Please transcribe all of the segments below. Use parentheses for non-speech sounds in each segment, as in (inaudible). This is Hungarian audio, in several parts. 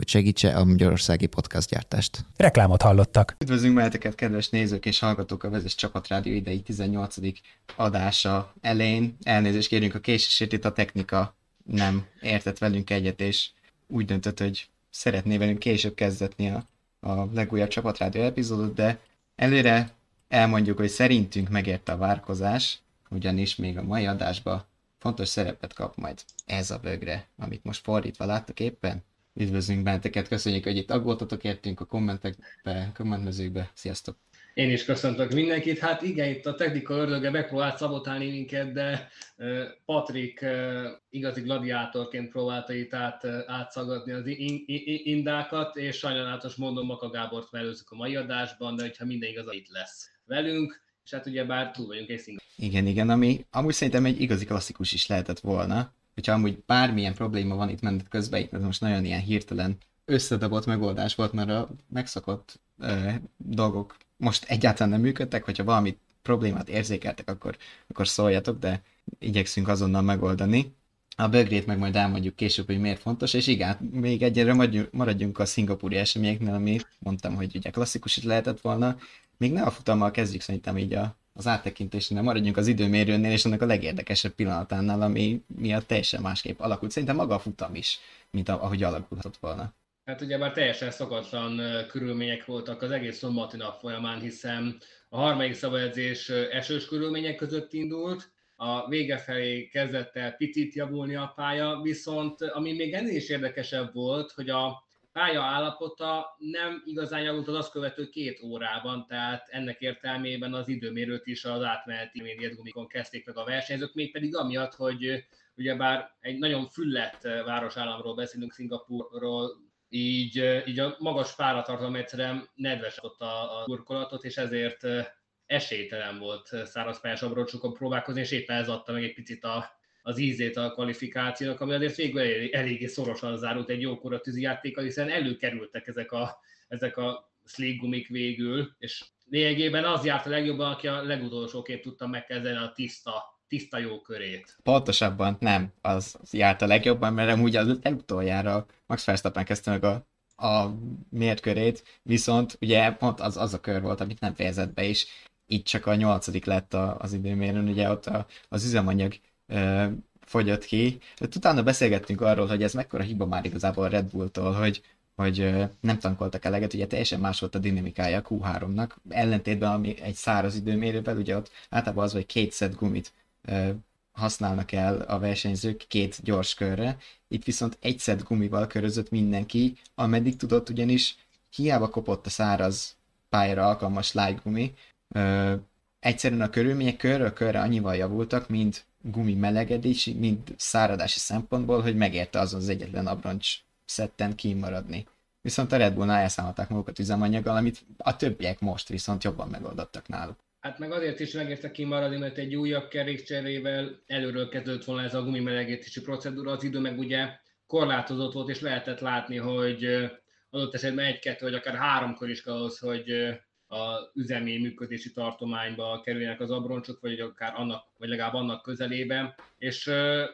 hogy segítse a magyarországi gyártást. Reklámot hallottak. Üdvözlünk meheteket, kedves nézők és hallgatók a Vezes Csapatrádió idei 18. adása elején. Elnézést kérünk a késésért, itt a technika nem értett velünk egyet, és úgy döntött, hogy szeretné velünk később kezdetni a, a legújabb Csapatrádió epizódot, de előre elmondjuk, hogy szerintünk megérte a várkozás, ugyanis még a mai adásban fontos szerepet kap majd ez a bögre, amit most fordítva láttok éppen. Üdvözlünk benneteket, köszönjük, hogy itt aggódtatok értünk a kommentekbe, kommentmezőkbe. Sziasztok! Én is köszöntök mindenkit. Hát igen, itt a technika ördöge megpróbált szabotálni minket, de Patrik igazi gladiátorként próbálta itt át, átszagadni az indákat, és sajnálatos mondom, Maka Gábort mellőzzük a mai adásban, de hogyha minden igaz, itt lesz velünk, és hát ugye bár túl vagyunk egy szingapúr. Igen, igen, ami amúgy szerintem egy igazi klasszikus is lehetett volna, hogyha amúgy bármilyen probléma van itt menet közben, itt ez most nagyon ilyen hirtelen összedobott megoldás volt, mert a megszokott ö, dolgok most egyáltalán nem működtek, hogyha valami problémát érzékeltek, akkor, akkor szóljatok, de igyekszünk azonnal megoldani. A bögrét meg majd elmondjuk később, hogy miért fontos, és igen, még egyre maradjunk a szingapúri eseményeknél, ami mondtam, hogy ugye klasszikus is lehetett volna. Még ne a futammal kezdjük szerintem így a, az áttekintésnél, maradjunk az időmérőnél, és annak a legérdekesebb pillanatánál, ami miatt teljesen másképp alakult. Szerintem maga a futam is, mint ahogy alakulhatott volna. Hát ugye már teljesen szokatlan körülmények voltak az egész szombati nap folyamán, hiszen a harmadik szabályozás esős körülmények között indult, a vége felé kezdett el picit javulni a pálya, viszont ami még ennél is érdekesebb volt, hogy a pálya állapota nem igazán javult az azt követő két órában, tehát ennek értelmében az időmérőt is az átmeneti médiatgumikon kezdték meg a versenyzők, mégpedig amiatt, hogy ugyebár egy nagyon füllett városállamról beszélünk, Szingapurról, így, így a magas páratartalom egyszerűen nedves ott a, a burkolatot, és ezért esélytelen volt szárazpályás abroncsokon próbálkozni, és éppen ez adta meg egy picit a, az ízét a kvalifikációnak, ami azért végül elég, eléggé szorosan zárult egy jókora tűzijátékkal, hiszen előkerültek ezek a, ezek a gumik végül, és lényegében az járt a legjobban, aki a legutolsóként tudta megkezdeni a tiszta tiszta jó körét. Pontosabban nem, az járt a legjobban, mert amúgy az legutoljára Max Verstappen kezdte meg a, a mért körét, viszont ugye pont az, az a kör volt, amit nem fejezett be, és itt csak a nyolcadik lett a, az időmérőn, ugye ott a, az üzemanyag fogyott ki. Utána beszélgettünk arról, hogy ez mekkora hiba már igazából a Red Bulltól, hogy, hogy nem tankoltak eleget, ugye teljesen más volt a dinamikája a Q3-nak, ellentétben ami egy száraz időmérővel, ugye ott általában az, hogy két szed gumit használnak el a versenyzők két gyors körre. Itt viszont egy szed gumival körözött mindenki, ameddig tudott, ugyanis hiába kopott a száraz pályára alkalmas light gumi, ö, egyszerűen a körülmények körről körre annyival javultak, mint gumi melegedési, mint száradási szempontból, hogy megérte azon az egyetlen abroncs szetten kimaradni. Viszont a Red Bullnál elszámolták magukat üzemanyaggal, amit a többiek most viszont jobban megoldottak náluk. Hát meg azért is megérte kimaradni, mert egy újabb kerékcserével előről kezdődött volna ez a gumimelegítési procedúra, az idő meg ugye korlátozott volt, és lehetett látni, hogy adott esetben egy-kettő, vagy akár háromkor is kell ahhoz, hogy a üzemi működési tartományba kerüljenek az abroncsok, vagy akár annak, vagy legalább annak közelében. És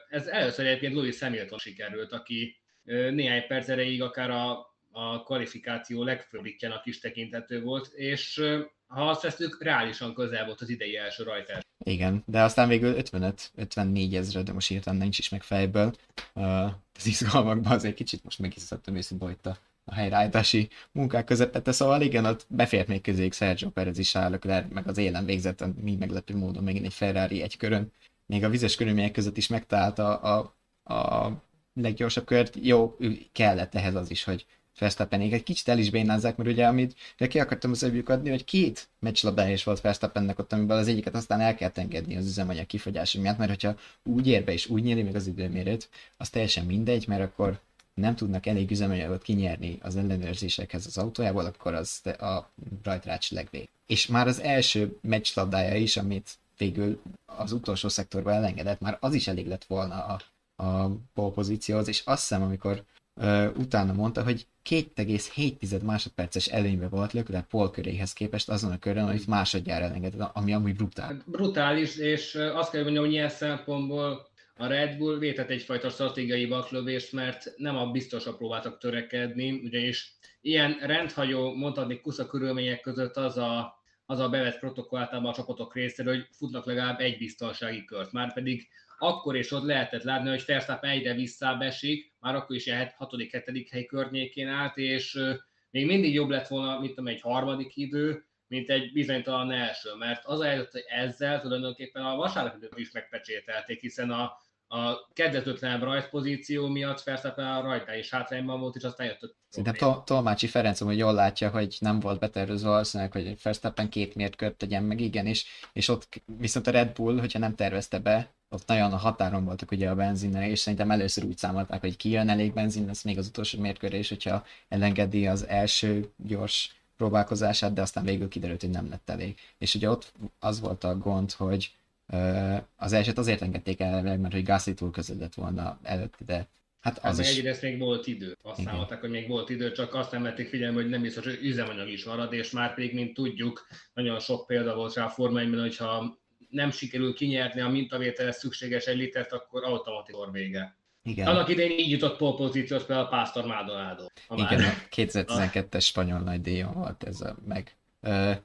ez először egyébként Louis Hamilton sikerült, aki néhány perc erejéig akár a, a kvalifikáció legfőbbikjának is tekintető volt, és ha azt veszük, reálisan közel volt az idei első rajtás. Igen, de aztán végül 55-54 ezre, de most írtam nincs is meg fejből. Uh, az izgalmakban azért kicsit most megiszadtam őszintén itt a helyreállítási munkák közepette, szóval igen, ott befért még közéig Sergio Perez is állok le, meg az élen végzett, mi meglepő módon megint egy Ferrari egy körön. Még a vizes körülmények között is megtalálta a, a, a leggyorsabb kört. Jó, kellett ehhez az is, hogy Verstappenék egy kicsit el is bénázzák, mert ugye amit de ki akartam az övjük adni, hogy két meccslabdája is volt Verstappennek ott, amiben az egyiket aztán el kell engedni az üzemanyag kifogyása miatt, mert hogyha úgy ér be és úgy nyeri meg az időmérőt, az teljesen mindegy, mert akkor nem tudnak elég üzemanyagot kinyerni az ellenőrzésekhez az autójából, akkor az a rajtrács legvég. És már az első meccslabdája is, amit végül az utolsó szektorba elengedett, már az is elég lett volna a, a pole pozícióhoz, és azt hiszem, amikor ö, utána mondta, hogy 2,7 másodperces előnybe volt Leclerc Paul köréhez képest azon a körön, amit másodjára elengedett, ami amúgy brutál. Hát brutális, és azt kell mondjam, hogy ilyen szempontból a Red Bull vétett egyfajta stratégiai baklövést, mert nem a biztosra próbáltak törekedni, ugyanis ilyen rendhagyó, mondhatni kusza körülmények között az a, az a bevett protokoll általában a csapatok részéről, hogy futnak legalább egy biztonsági kört. Már pedig akkor is ott lehetett látni, hogy Verstappen egyre visszábesik, már akkor is ilyen 6.-7. hely környékén állt, és még mindig jobb lett volna, mint egy harmadik idő, mint egy bizonytalan első, mert az a helyzet, hogy ezzel tulajdonképpen a vasárnapi is megpecsételték, hiszen a a kedvezőtlen rajzpozíció miatt Verstappen a rajtán is hátrányban volt, és aztán jött a Szerintem Tol- Tolmácsi Ferenc hogy jól látja, hogy nem volt betervezve valószínűleg, hogy Verstappen két mérkört tegyen meg, igen, és, és ott viszont a Red Bull, hogyha nem tervezte be, ott nagyon a határon voltak ugye a benzinnel, és szerintem először úgy számolták, hogy kijön elég benzin lesz még az utolsó mérkőre, és hogyha elengedi az első gyors próbálkozását, de aztán végül kiderült, hogy nem lett elég. És ugye ott az volt a gond, hogy az elsőt azért engedték el, mert hogy Gasly túl között volna előtte, de Hát az hát is... egyrészt még volt idő. Számolták, hogy még volt idő, csak azt nem vették figyelembe, hogy nem biztos, hogy üzemanyag is marad, és már pedig, mint tudjuk, nagyon sok példa volt rá a formáimban, hogyha nem sikerül kinyerni a mintavételhez szükséges egy litert, akkor automatikus vége. Igen. Annak idején így jutott pole pozíciót például a Pásztor Maldonado. Igen, a 2012-es spanyol nagy díjon volt ez a meg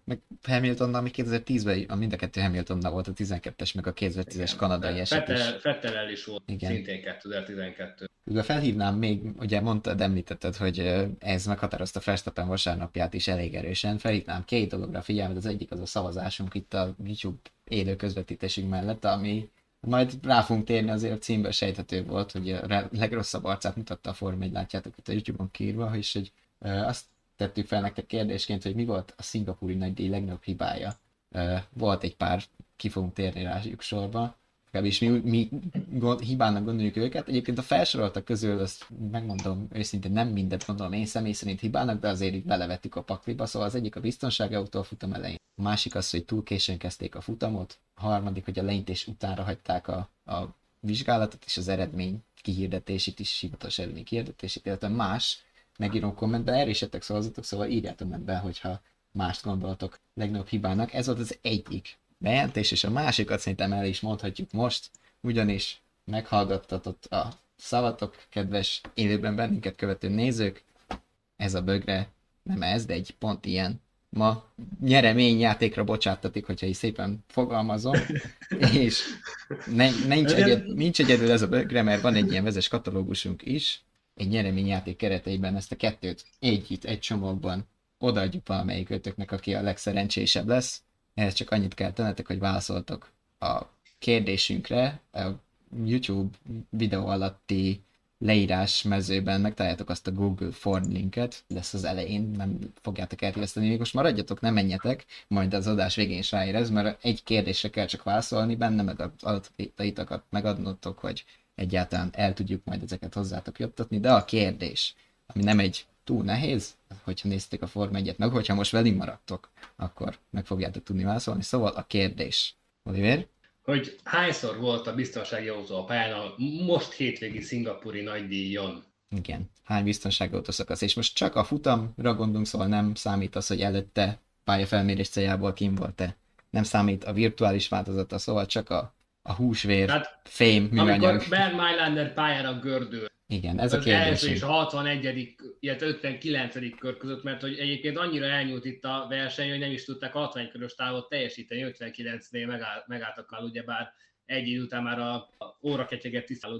meg Hamiltonnal még 2010-ben, a mind a kettő Hamiltonnal volt a 12-es, meg a 2010-es kanadai eset Fettel, Fettel is volt, Igen. szintén 2012. Ugye felhívnám még, ugye mondtad, említetted, hogy ez meghatározta Verstappen vasárnapját is elég erősen. Felhívnám két dologra figyelmet, az egyik az a szavazásunk itt a YouTube élő közvetítésünk mellett, ami majd rá fogunk térni, azért a címben sejthető volt, hogy a legrosszabb arcát mutatta a Form 1, látjátok itt a YouTube-on kírva, és hogy azt tettük fel nektek kérdésként, hogy mi volt a szingapúri nagydíj legnagyobb hibája. Volt egy pár, ki fogunk térni rájuk sorba, legalábbis mi, mi gond, hibának gondoljuk őket. Egyébként a felsoroltak közül, azt megmondom őszintén, nem mindent gondolom én személy szerint hibának, de azért itt belevettük a pakliba. Szóval az egyik a biztonsági autó futam elején. A másik az, hogy túl későn kezdték a futamot. A harmadik, hogy a leintés utánra hagyták a, a vizsgálatot és az eredmény kihirdetését is, hivatalos eredmény kihirdetését, illetve más megírom kommentben, erre is ettek szavazatok, szóval írjátok meg be, hogyha mást gondolatok legnagyobb hibának. Ez volt az egyik bejelentés, és a másikat szerintem el is mondhatjuk most, ugyanis meghallgattatott a szavatok, kedves élőben bennünket követő nézők. Ez a bögre, nem ez, de egy pont ilyen ma nyereményjátékra bocsáttatik, hogyha így szépen fogalmazom, és ne, nincs, egyed, nincs egyedül ez a bögre, mert van egy ilyen vezes katalógusunk is, egy nyereményjáték kereteiben ezt a kettőt egy itt, egy csomagban odaadjuk valamelyik ötöknek, aki a legszerencsésebb lesz. Ehhez csak annyit kell tennetek, hogy válaszoltok a kérdésünkre, a YouTube videó alatti leírás mezőben megtaláljátok azt a Google Form linket, lesz az elején, nem fogjátok eltéveszteni, még most maradjatok, nem menjetek, majd az adás végén is ráérez, mert egy kérdésre kell csak válaszolni benne, meg az adataitokat megadnotok, hogy egyáltalán el tudjuk majd ezeket hozzátok juttatni, de a kérdés, ami nem egy túl nehéz, hogyha nézték a Form 1 meg hogyha most velünk maradtok, akkor meg fogjátok tudni válaszolni. Szóval a kérdés, Oliver? Hogy hányszor volt a biztonsági autó a pályán a most hétvégi szingapúri nagydíjon? Igen, hány biztonsági autó szakasz, és most csak a futamra gondolunk, szóval nem számít az, hogy előtte pályafelmérés céljából kim volt-e. Nem számít a virtuális változata, szóval csak a a húsvér, hát, fém, műanyag. Amikor Ben Mylander pályára gördül. Igen, ez a kérdés. első és a 61. illetve 59. kör között, mert hogy egyébként annyira elnyúlt itt a verseny, hogy nem is tudták 60 körös távot teljesíteni, 59-nél megáll, megálltak el, ugyebár egy idő után már a, óra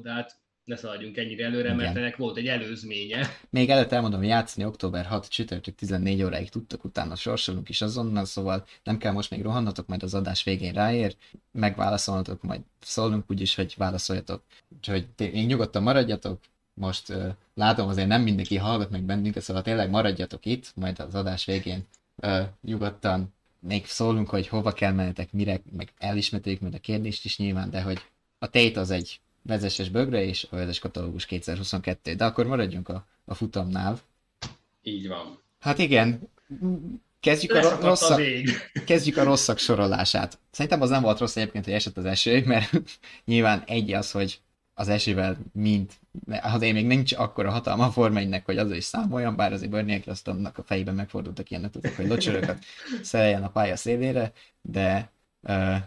hát ne szaladjunk ennyire előre, Igen. mert ennek volt egy előzménye. Még előtt elmondom, hogy játszani október 6 csütörtök 14 óráig tudtok, utána sorsolunk is azonnal, szóval nem kell most még rohannatok, majd az adás végén ráér, megválaszolnatok, majd szólunk úgyis, hogy válaszoljatok. Úgyhogy még nyugodtan maradjatok, most uh, látom azért nem mindenki hallgat meg bennünket, szóval tényleg maradjatok itt, majd az adás végén uh, nyugodtan még szólunk, hogy hova kell mennetek, mire, meg elismerteljük majd a kérdést is nyilván, de hogy a tét az egy vezesses bögre és a vezes katalógus 2022. De akkor maradjunk a, a futamnál. Így van. Hát igen, kezdjük a, rosszak, a (laughs) kezdjük a rosszak sorolását. Szerintem az nem volt rossz egyébként, hogy esett az eső, mert (laughs) nyilván egy az, hogy az esővel mind, én még nincs akkora hatalma a Forma hogy az is számoljon, bár azért Bernie Ecclestonnak a fejében megfordultak ilyenek, tudok, hogy locsöröket (laughs) szereljen a pálya szélére, de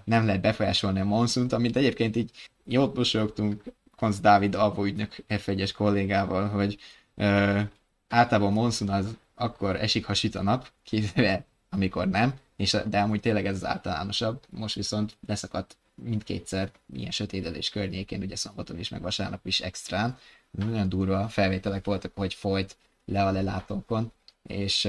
nem lehet befolyásolni a monszunt, amit egyébként így jót mosolyogtunk Konz Dávid Alvo ügynök F1-es kollégával, hogy uh, általában monszun az akkor esik hasít a nap, (laughs) kivéve amikor nem, és, de amúgy tényleg ez az általánosabb, most viszont leszakadt mindkétszer ilyen sötétedés környékén, ugye szombaton is, meg vasárnap is extrán. Nagyon durva felvételek voltak, hogy folyt le a lelátókon, és,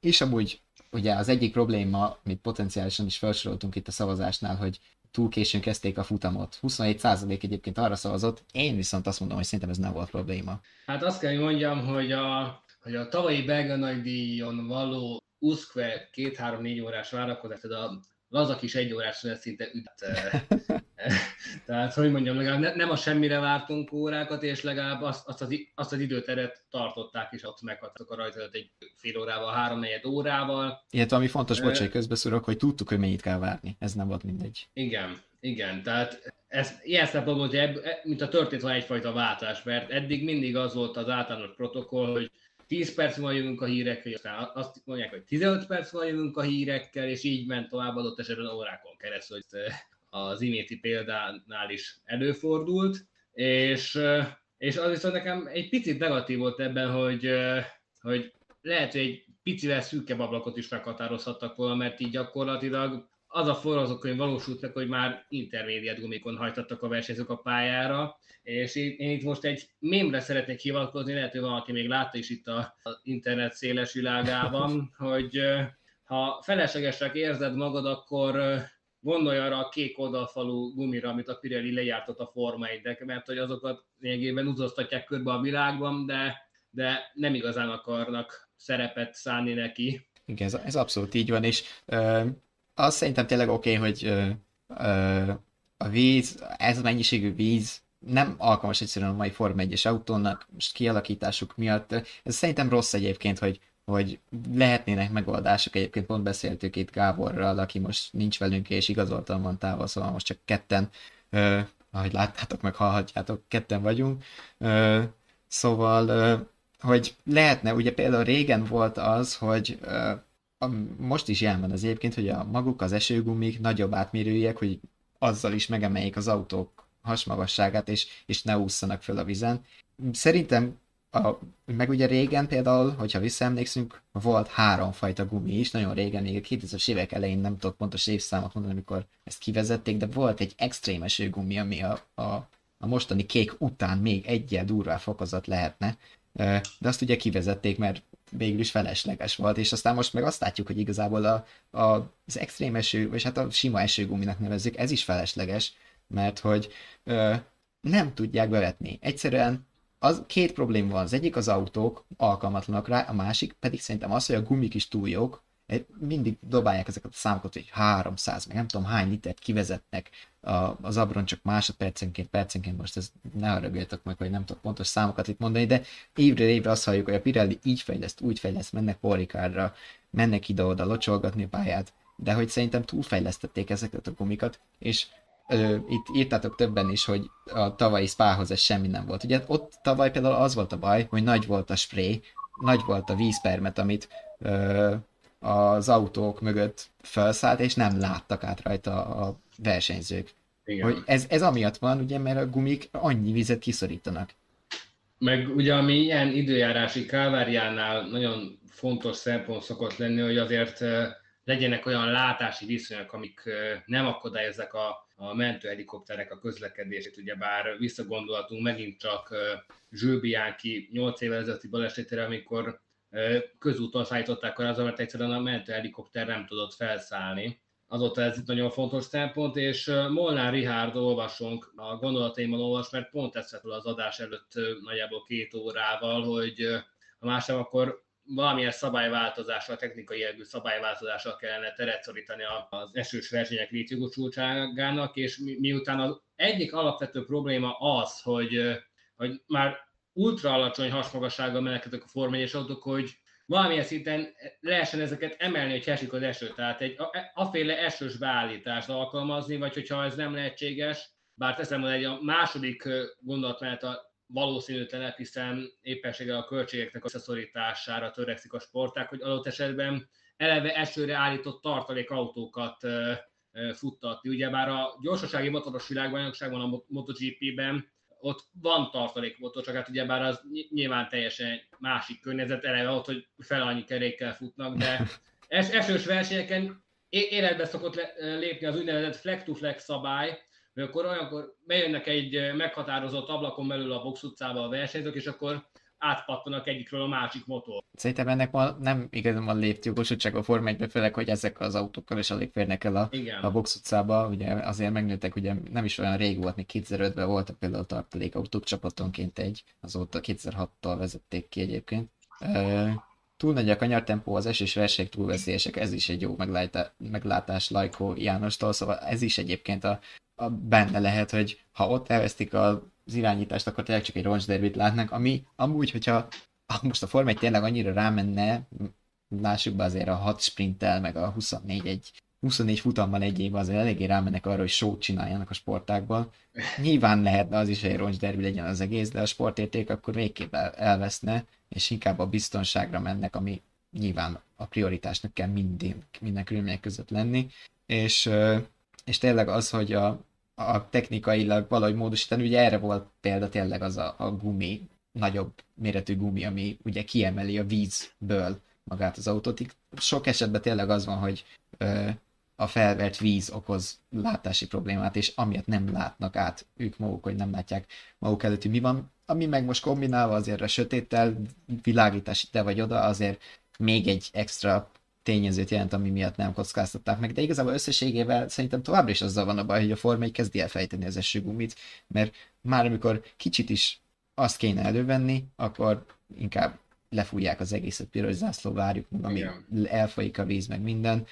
és amúgy ugye az egyik probléma, amit potenciálisan is felsoroltunk itt a szavazásnál, hogy túl későn kezdték a futamot. 27% egyébként arra szavazott, én viszont azt mondom, hogy szerintem ez nem volt probléma. Hát azt kell, hogy mondjam, hogy a, hogy a tavalyi belga nagydíjon való Uszkve két-három-négy órás várakozás, tehát a laza kis egy órás szinte üt. (laughs) (laughs) Tehát, hogy mondjam, legalább ne, nem a semmire vártunk órákat, és legalább azt, azt, az, azt az időteret tartották, és ott meghattak a rajta egy fél órával, három-negyed órával. Illetve ami fontos, bocsánat, közbeszúrok, hogy tudtuk, hogy mennyit kell várni. Ez nem volt mindegy. Igen, igen, tehát ez ilyen szempontból, hogy ebb, mint a történt van egyfajta váltás, mert eddig mindig az volt az általános protokoll, hogy 10 perc van jövünk a hírekkel, aztán azt mondják, hogy 15 perc van jövünk a hírekkel, és így ment tovább adott esetben órákon keresztül, hogy az iméti példánál is előfordult, és, és az viszont nekem egy picit negatív volt ebben, hogy, hogy lehet, hogy egy picivel szűkebb ablakot is meghatározhattak volna, mert így gyakorlatilag az a forrazókönyv valósult meg, hogy már intermédiát gumikon hajtattak a versenyzők a pályára, és én, itt most egy mémre szeretnék hivatkozni, lehet, hogy valaki még látta is itt az internet széles világában, hogy ha feleslegesnek érzed magad, akkor gondolj arra a kék oldalfalú gumira, amit a Pirelli lejártott a Forma 1 mert hogy azokat lényegében utaztatják körbe a világban, de, de nem igazán akarnak szerepet szállni neki. Igen, ez, ez abszolút így van, és ö, azt szerintem tényleg oké, okay, hogy ö, a víz, ez a mennyiségű víz nem alkalmas egyszerűen a mai Forma 1-es autónak, most kialakításuk miatt. Ez szerintem rossz egyébként, hogy, hogy lehetnének megoldások. Egyébként pont beszéltük itt Gáborral, aki most nincs velünk, és igazoltan van távol, szóval most csak ketten, ö, ahogy láttátok, meg hallhatjátok, ketten vagyunk. Ö, szóval, ö, hogy lehetne, ugye például régen volt az, hogy ö, most is jelen van az egyébként, hogy a maguk az esőgumik nagyobb átmérőjek, hogy azzal is megemeljék az autók hasmagasságát, és, és ne ússzanak föl a vizen. Szerintem a, meg ugye régen például, hogyha visszaemlékszünk, volt három fajta gumi is, nagyon régen, még a 2000-es évek elején nem tudok pontos évszámot mondani, amikor ezt kivezették, de volt egy extrém esőgumi, ami a, a, a mostani kék után még egyel durvá fokozat lehetne, de azt ugye kivezették, mert végül is felesleges volt, és aztán most meg azt látjuk, hogy igazából a, a, az extrém eső, vagy hát a sima esőguminak nevezzük, ez is felesleges, mert hogy ö, nem tudják bevetni. Egyszerűen az két probléma van. Az egyik az autók alkalmatlanak rá, a másik pedig szerintem az, hogy a gumik is túl jók. Mindig dobálják ezeket a számokat, hogy 300, meg nem tudom hány litert kivezetnek az abron csak másodpercenként, percenként, most ez ne haragudjatok meg, hogy nem tudok pontos számokat itt mondani, de évre évre azt halljuk, hogy a Pirelli így fejleszt, úgy fejleszt, mennek Porikárra, mennek ide-oda locsolgatni a pályát, de hogy szerintem túlfejlesztették ezeket a gumikat, és ö, itt írtátok többen is, hogy a tavalyi spához ez semmi nem volt. Ugye ott tavaly például az volt a baj, hogy nagy volt a spray, nagy volt a vízpermet, amit ö, az autók mögött felszállt, és nem láttak át rajta a versenyzők. Igen. Hogy ez, ez amiatt van, ugye, mert a gumik annyi vizet kiszorítanak. Meg ugye, ami ilyen időjárási káváriánál nagyon fontos szempont szokott lenni, hogy azért legyenek olyan látási viszonyok, amik nem akadályozzák a, a mentőhelikopterek a közlekedését. Ugye bár visszagondolhatunk megint csak Zsőbiánki 8 évvel ezelőtti balesetére, amikor közúton szállították arra, mert egyszerűen a mentőhelikopter nem tudott felszállni. Azóta ez itt nagyon fontos szempont, és Molnár Rihárd olvasunk, a gondolataimban olvas, mert pont ezt az adás előtt nagyjából két órával, hogy a másnap akkor valamilyen szabályváltozással, technikai jellegű szabályváltozással kellene teret szorítani az esős versenyek létjogosultságának, és miután az egyik alapvető probléma az, hogy, hogy már ultra alacsony hasmagassággal menekültek a Forma autók, hogy valamilyen szinten lehessen ezeket emelni, hogy esik az eső. Tehát egy aféle esős beállítást alkalmazni, vagy hogyha ez nem lehetséges, bár teszem, hogy egy a második gondolat a valószínűtlenebb, hiszen éppenséggel a költségeknek összeszorítására törekszik a sporták, hogy adott esetben eleve esőre állított tartalékautókat futtatni. Ugyebár a gyorsasági motoros világbajnokságban, a MotoGP-ben ott van tartalékmotor, csak hát ugyebár az nyilván teljesen másik környezet, eleve ott, hogy fel annyi kerékkel futnak, de (laughs) es, esős versenyeken életbe szokott lépni az úgynevezett flex-to-flex szabály, hogy akkor olyankor bejönnek egy meghatározott ablakon belül a box utcába a versenyzők, és akkor átpattanak egyikről a másik motor. Szerintem ennek ma nem igazán van léptjogosultság a Forma 1 főleg, hogy ezek az autókkal is alig férnek el a, a box utcába, ugye azért megnőttek, ugye nem is olyan rég volt, még 2005-ben voltak például tartalékautók csapatonként egy, azóta 2006-tal vezették ki egyébként. Uh, túl nagy a kanyartempó, az esés verseny túl veszélyesek, ez is egy jó meglátás Lajkó Jánostól, szóval ez is egyébként a, a benne lehet, hogy ha ott elvesztik az irányítást, akkor tényleg csak egy roncsderbit látnak, ami amúgy, hogyha most a Forma 1 tényleg annyira rámenne, lássuk be azért a 6 sprinttel, meg a 24 egy 24 futammal egy évben azért eléggé rámennek arra, hogy sót csináljanak a sportákból. Nyilván lehetne az is, hogy egy roncsderbi legyen az egész, de a sportérték akkor végképp elveszne, és inkább a biztonságra mennek, ami nyilván a prioritásnak kell minden, minden körülmények között lenni. És, és tényleg az, hogy a, a technikailag valahogy módosítani, ugye erre volt példa tényleg az a, a gumi, nagyobb méretű gumi, ami ugye kiemeli a vízből magát az autót. Sok esetben tényleg az van, hogy ö, a felvert víz okoz látási problémát, és amiatt nem látnak át ők maguk, hogy nem látják maguk előtt, hogy mi van. Ami meg most kombinálva azért a sötéttel, világítás ide vagy oda, azért még egy extra tényezőt jelent, ami miatt nem kockáztatták meg, de igazából összességével szerintem továbbra is azzal van a baj, hogy a Forma kezdi el fejteni az esőgumit, mert már amikor kicsit is azt kéne elővenni, akkor inkább lefújják az egészet piros zászló, várjuk meg, ami elfolyik a víz, meg minden.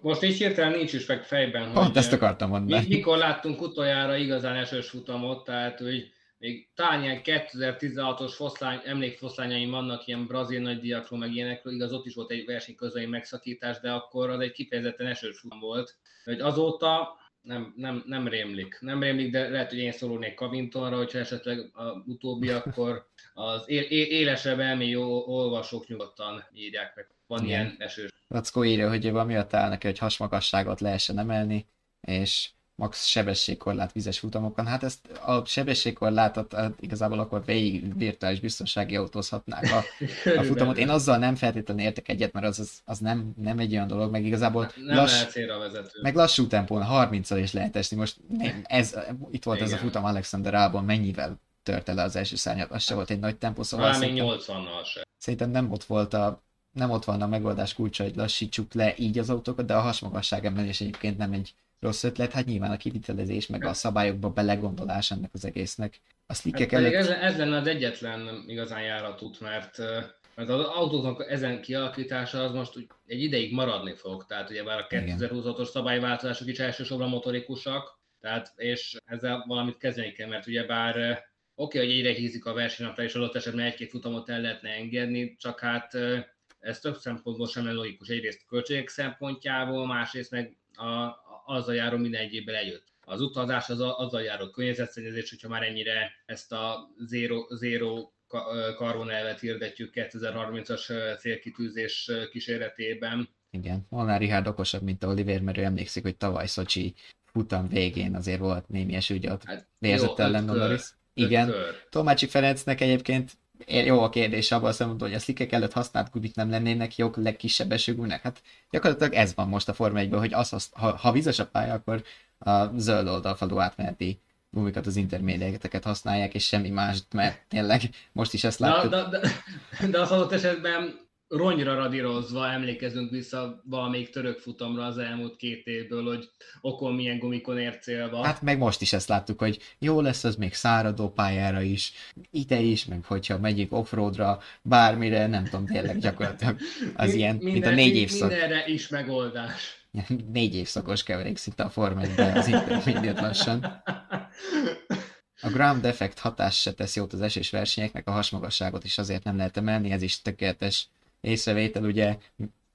Most így hirtelen nincs is meg fejben, Pont hogy ezt akartam mondani. Mikor láttunk utoljára igazán esős futamot, tehát hogy még talán ilyen 2016-os foszlány, emlékfoszlányaim vannak ilyen brazil nagydíjakról, meg ilyenekről, igaz, ott is volt egy verseny közöi megszakítás, de akkor az egy kifejezetten esős volt. Hogy azóta nem, nem, nem rémlik. Nem rémlik, de lehet, hogy én szólnék Kavintonra, hogyha esetleg a utóbbi, (laughs) akkor az élesebb elmély olvasók nyugodtan írják meg. Van Igen. ilyen esős. Lackó írja, hogy van miatt áll neki, hogy hasmagasságot lehessen emelni, és max sebességkorlát vizes futamokon. Hát ezt a sebességkorlátot hát igazából akkor végig virtuális biztonsági autózhatnák a, a futamot. Én azzal nem feltétlenül értek egyet, mert az, az, az nem, nem egy olyan dolog, meg igazából nem lass, lehet célra vezető. Meg lassú tempón 30 is lehet esni. Most ez, itt volt Igen. ez a futam Alexander Albon, mennyivel törte le az első szárnyat, az se volt egy nagy tempó, szóval Valami 80-nal se. Szerintem nem ott volt a nem ott van a megoldás kulcsa, hogy lassítsuk le így az autókat, de a hasmagasság emelés egyébként nem egy rossz ötlet, hát nyilván a kivitelezés, meg a szabályokba belegondolás ennek az egésznek. A slickek hát előtt... ez, ez lenne az egyetlen igazán járatút, mert, mert az autóknak ezen kialakítása az most egy ideig maradni fog, tehát ugye már a 2026-os szabályváltozások is elsősorban motorikusak, tehát és ezzel valamit kezdeni kell, mert ugye bár oké, okay, hogy egyre hízik a versenynapra, és adott esetben egy-két futamot el lehetne engedni, csak hát ez több szempontból sem logikus. Egyrészt költségek szempontjából, másrészt meg a, azzal járó minden egyébben eljött. Az utazás az a, azzal járó környezetszennyezés, hogyha már ennyire ezt a zero, zero karbon elvet hirdetjük 2030-as célkitűzés kíséretében. Igen, Molnár Richard okosabb, mint Oliver, mert ő emlékszik, hogy tavaly Szocsi futam végén azért volt némi eső, hogy ott hát, vérzett ellen Norris. Igen, Tomácsi Ferencnek egyébként jó a kérdés abban a szempontból, hogy a szlikek előtt használt kubik nem lennének jók legkisebb esőgúnak. Hát gyakorlatilag ez van most a Forma 1 hogy az, az, ha, ha vizes a pálya, akkor a zöld oldalfalú átmeneti gumikat, az intermédiákteket használják, és semmi más, mert tényleg most is ezt láttuk. De, de, de, de az adott esetben ronyra radírozva emlékezünk vissza valamelyik török futamra az elmúlt két évből, hogy okon milyen gumikon ér célba. Hát meg most is ezt láttuk, hogy jó lesz az még száradó pályára is, ide is, meg hogyha megyünk offroadra, bármire, nem tudom, tényleg gyakorlatilag az ilyen, Minden, mint a négy évszak, Mindenre is megoldás. (laughs) négy évszakos keverék szinte a Forma 1-be az intermediate lassan. A ground effect hatás se tesz jót az esés versenyeknek, a hasmagasságot is azért nem lehet emelni, ez is tökéletes észrevétel, ugye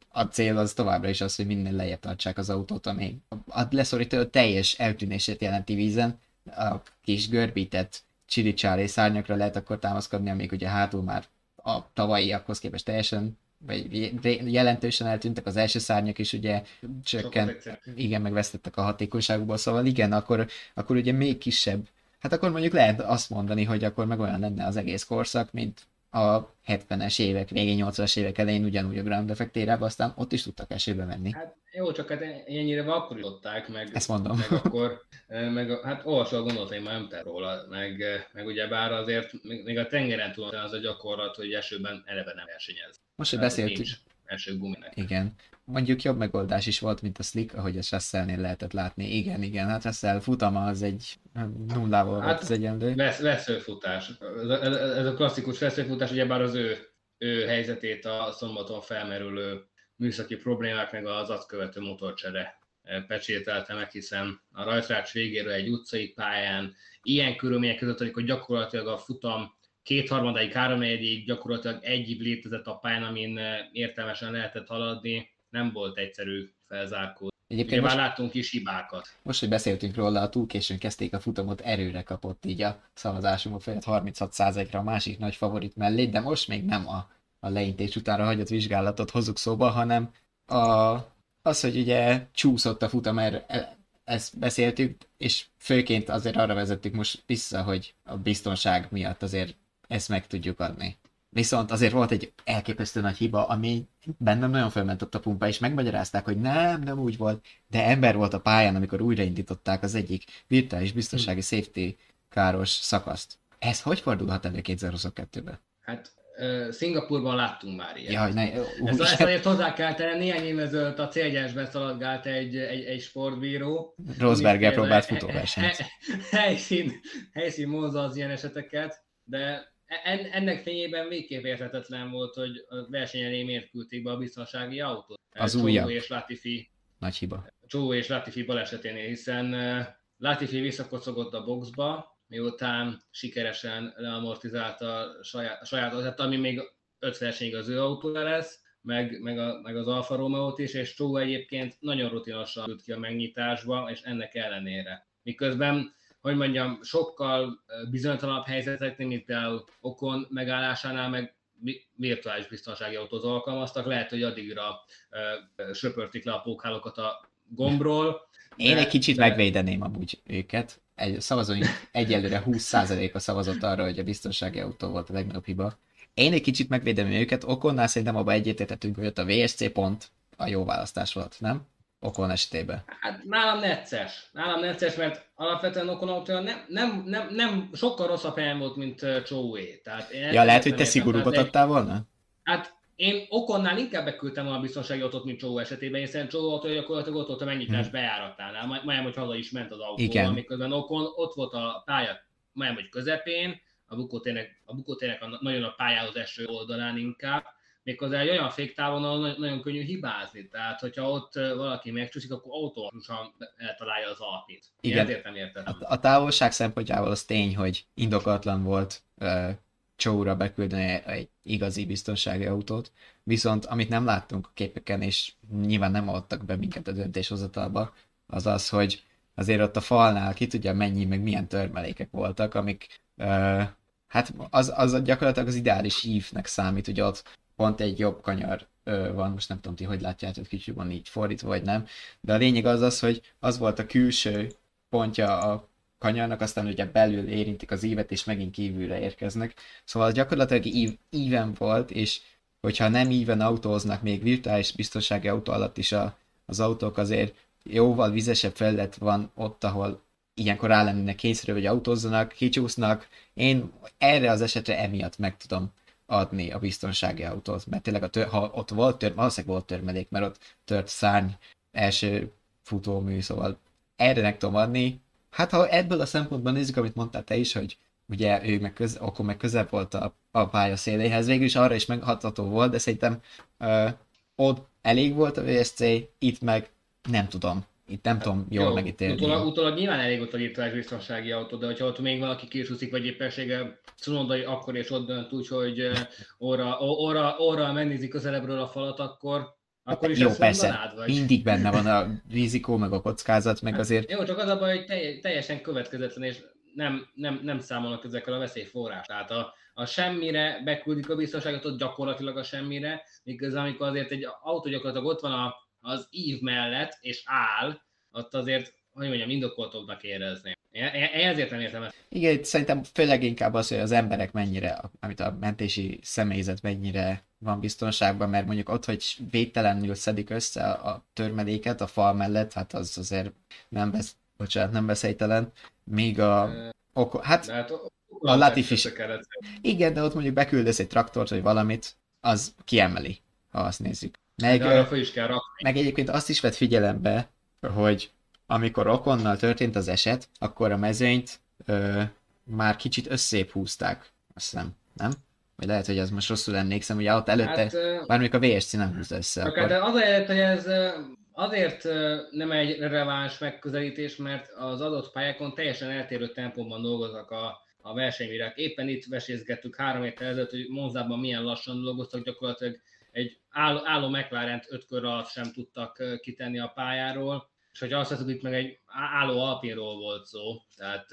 a cél az továbbra is az, hogy minden lejjebb tartsák az autót, ami a leszorító teljes eltűnését jelenti vízen, a kis görbített csiricsáré szárnyakra lehet akkor támaszkodni, amik ugye hátul már a tavalyiakhoz képest teljesen vagy jelentősen eltűntek, az első szárnyak is ugye csökkent, igen, megvesztettek a hatékonyságukból, szóval igen, akkor, akkor ugye még kisebb, hát akkor mondjuk lehet azt mondani, hogy akkor meg olyan lenne az egész korszak, mint a 70-es évek, végén 80-as évek elején ugyanúgy a ground effect érában, aztán ott is tudtak esőbe menni. Hát jó, csak hát ennyire akkor adták, meg, Ezt mondom. meg akkor, meg hát olvasol a gondolatai már nem te róla, meg, meg ugye bár azért még a tengeren túl az a gyakorlat, hogy esőben eleve nem versenyez. Most, hogy Tehát beszéltük, nincs Eső guminek. igen, mondjuk jobb megoldás is volt, mint a Slick, ahogy a Russellnél lehetett látni. Igen, igen, hát Russell futama az egy nullával Hát, volt az egyenlő. Vesz, veszőfutás. Ez ez a- klasszikus veszőfutás, ugyebár az ő, ő helyzetét a szombaton felmerülő műszaki problémák, meg az azt követő motorcsere eh, pecsételte meg, hiszen a rajtrács végéről egy utcai pályán, ilyen körülmények között, amikor gyakorlatilag a futam kétharmadáig, háromnegyedig gyakorlatilag egy létezett a pályán, amin eh, értelmesen lehetett haladni, nem volt egyszerű felzárkózni. Egyébként Ugye már most, láttunk is hibákat. most, hogy beszéltünk róla, a túl későn kezdték a futamot, erőre kapott így a szavazásunk felett 36%-ra a másik nagy favorit mellé, de most még nem a, a leintés utánra hagyott vizsgálatot hozzuk szóba, hanem a, az, hogy ugye csúszott a futam, erre, e- ezt beszéltük, és főként azért arra vezettük most vissza, hogy a biztonság miatt azért ezt meg tudjuk adni. Viszont azért volt egy elképesztő nagy hiba, ami bennem nagyon fölment ott a pumpa, és megmagyarázták, hogy nem, nem úgy volt, de ember volt a pályán, amikor újraindították az egyik virtuális biztonsági safety káros szakaszt. Ez hogy fordulhat elő 2022-ben? Hát uh, Szingapurban láttunk már ilyet. Jaj, ne, Ezt, úr, ezt azért hozzá kell tenni, néhány év ezelőtt a célgyásban szaladgált egy, egy, egy sportbíró. Rosberger próbált futóversenyt. he- (laughs) Helyszín, helyszín módza az ilyen eseteket, de en, ennek fényében végképp érthetetlen volt, hogy a verseny elé miért küldték be a biztonsági autót. Az Csó újabb. és Latifi, Nagy hiba. Csó és Latifi baleseténél, hiszen uh, Latifi visszakocogott a boxba, miután sikeresen leamortizálta a saját, a saját ami még öt versenyig az ő autója lesz, meg, meg, a, meg az Alfa romeo is, és Csó egyébként nagyon rutinosan jut ki a megnyitásba, és ennek ellenére. Miközben, hogy mondjam, sokkal bizonytalanabb helyzeteknél, mint például Okon megállásánál, meg vi- virtuális biztonsági autót alkalmaztak, lehet, hogy addigra ö, söpörtik le a pókhálókat a gombról. Én de- egy kicsit de- megvédeném amúgy őket. Egy szavazóink egyelőre 20%-a szavazott arra, hogy a biztonsági autó volt a legnagyobb hiba. Én egy kicsit megvédem őket, Okonnál szerintem abban egyetértettünk, hogy ott a VSC pont a jó választás volt, nem? Okon esetében. Hát nálam necces. Nálam necces, mert alapvetően Okon autója nem, nem, nem, nem sokkal rosszabb helyen volt, mint Csóé. Tehát Ja, lehet, hogy te szigorúbbat adtál volna? Hát én Okonnál inkább beküldtem a biztonsági autót, mint Csó esetében, hiszen Csó autó gyakorlatilag ott volt a megnyitás bejáratánál, majd- majdnem, hogy haza is ment az autó, Igen. miközben Okon ott volt a pálya majdnem, hogy közepén, a bukótérnek, a bukótérnek a, nagyon a pályához eső oldalán inkább, méghozzá egy olyan féktávon, ahol nagyon, könnyű hibázni. Tehát, hogyha ott valaki megcsúszik, akkor automatikusan eltalálja az alpit. Igen. ezért nem értettem. A, a távolság szempontjából az tény, hogy indokatlan volt uh, Csóra beküldeni egy igazi biztonsági autót, viszont amit nem láttunk a képeken, és nyilván nem adtak be minket a döntéshozatalba, az az, hogy azért ott a falnál ki tudja mennyi, meg milyen törmelékek voltak, amik uh, hát az, az gyakorlatilag az ideális ívnek számít, hogy ott pont egy jobb kanyar ö, van, most nem tudom ti, hogy látjátok kicsit van így fordítva, vagy nem, de a lényeg az az, hogy az volt a külső pontja a kanyarnak, aztán ugye belül érintik az ívet, és megint kívülre érkeznek. Szóval gyakorlatilag ív, íven volt, és hogyha nem íven autóznak még virtuális biztonsági autó alatt is a, az autók, azért jóval vizesebb felület van ott, ahol ilyenkor rá lennének kényszerű, hogy autózzanak, kicsúsznak. Én erre az esetre emiatt meg tudom adni a biztonsági autót, mert tényleg a tör, ha ott volt tör, valószínűleg volt törmelék, mert ott tört szárny első futómű, szóval erre meg tudom adni. Hát ha ebből a szempontból nézzük, amit mondtál te is, hogy ugye ő meg, köz, akkor meg közebb volt a, a pálya széléhez, végül is arra is meghatható volt, de szerintem uh, ott elég volt a VSC, itt meg nem tudom. Itt nem tudom jól Jó, megítélni. Utólag, utólag nyilván elég ott a virtuális biztonsági autó, de hogyha ott még valaki kisúszik, vagy éppensége Cunodai akkor és ott dönt úgy, hogy óra, óra, óra megnézi közelebbről a falat, akkor akkor is Jó, persze, mondanád, vagy? mindig benne van a rizikó, meg a kockázat, meg azért... Jó, csak az a baj, hogy teljesen következetlen, és nem, nem, nem számolnak ezekkel a veszélyforrás. Tehát a, a semmire beküldik a biztonságot, ott gyakorlatilag a semmire, miközben amikor azért egy autó gyakorlatilag ott van a, az ív mellett, és áll, ott azért, hogy mondjam, indokoltóbbnak érezni. Én, ezért nem értem ezt. Igen, szerintem főleg inkább az, hogy az emberek mennyire, amit a mentési személyzet mennyire van biztonságban, mert mondjuk ott, hogy védtelenül szedik össze a törmeléket a fal mellett, hát az azért nem vesz, bocsánat, nem veszélytelen. Még a... Oko, hát, hát a Latifi is. Igen, de ott mondjuk beküldesz egy traktort, vagy valamit, az kiemeli, ha azt nézzük. Meg, arra is kell rakni. meg egyébként azt is vett figyelembe, hogy amikor Okonnal történt az eset, akkor a mezőnyt ö, már kicsit összép húzták, azt hiszem, nem? Vagy lehet, hogy az most rosszul emlékszem, ugye ott előtte, hát, a VSC nem húzta össze. Akkor... Hát azért, hogy ez azért nem egy releváns megközelítés, mert az adott pályákon teljesen eltérő tempóban dolgoznak a, a versenybírák. Éppen itt vesézgettük három évvel ezelőtt, hogy Monzában milyen lassan dolgoztak, gyakorlatilag egy álló, álló McLaren öt kör alatt sem tudtak kitenni a pályáról, és hogy azt hiszem, itt meg egy álló Alpinról volt szó, tehát,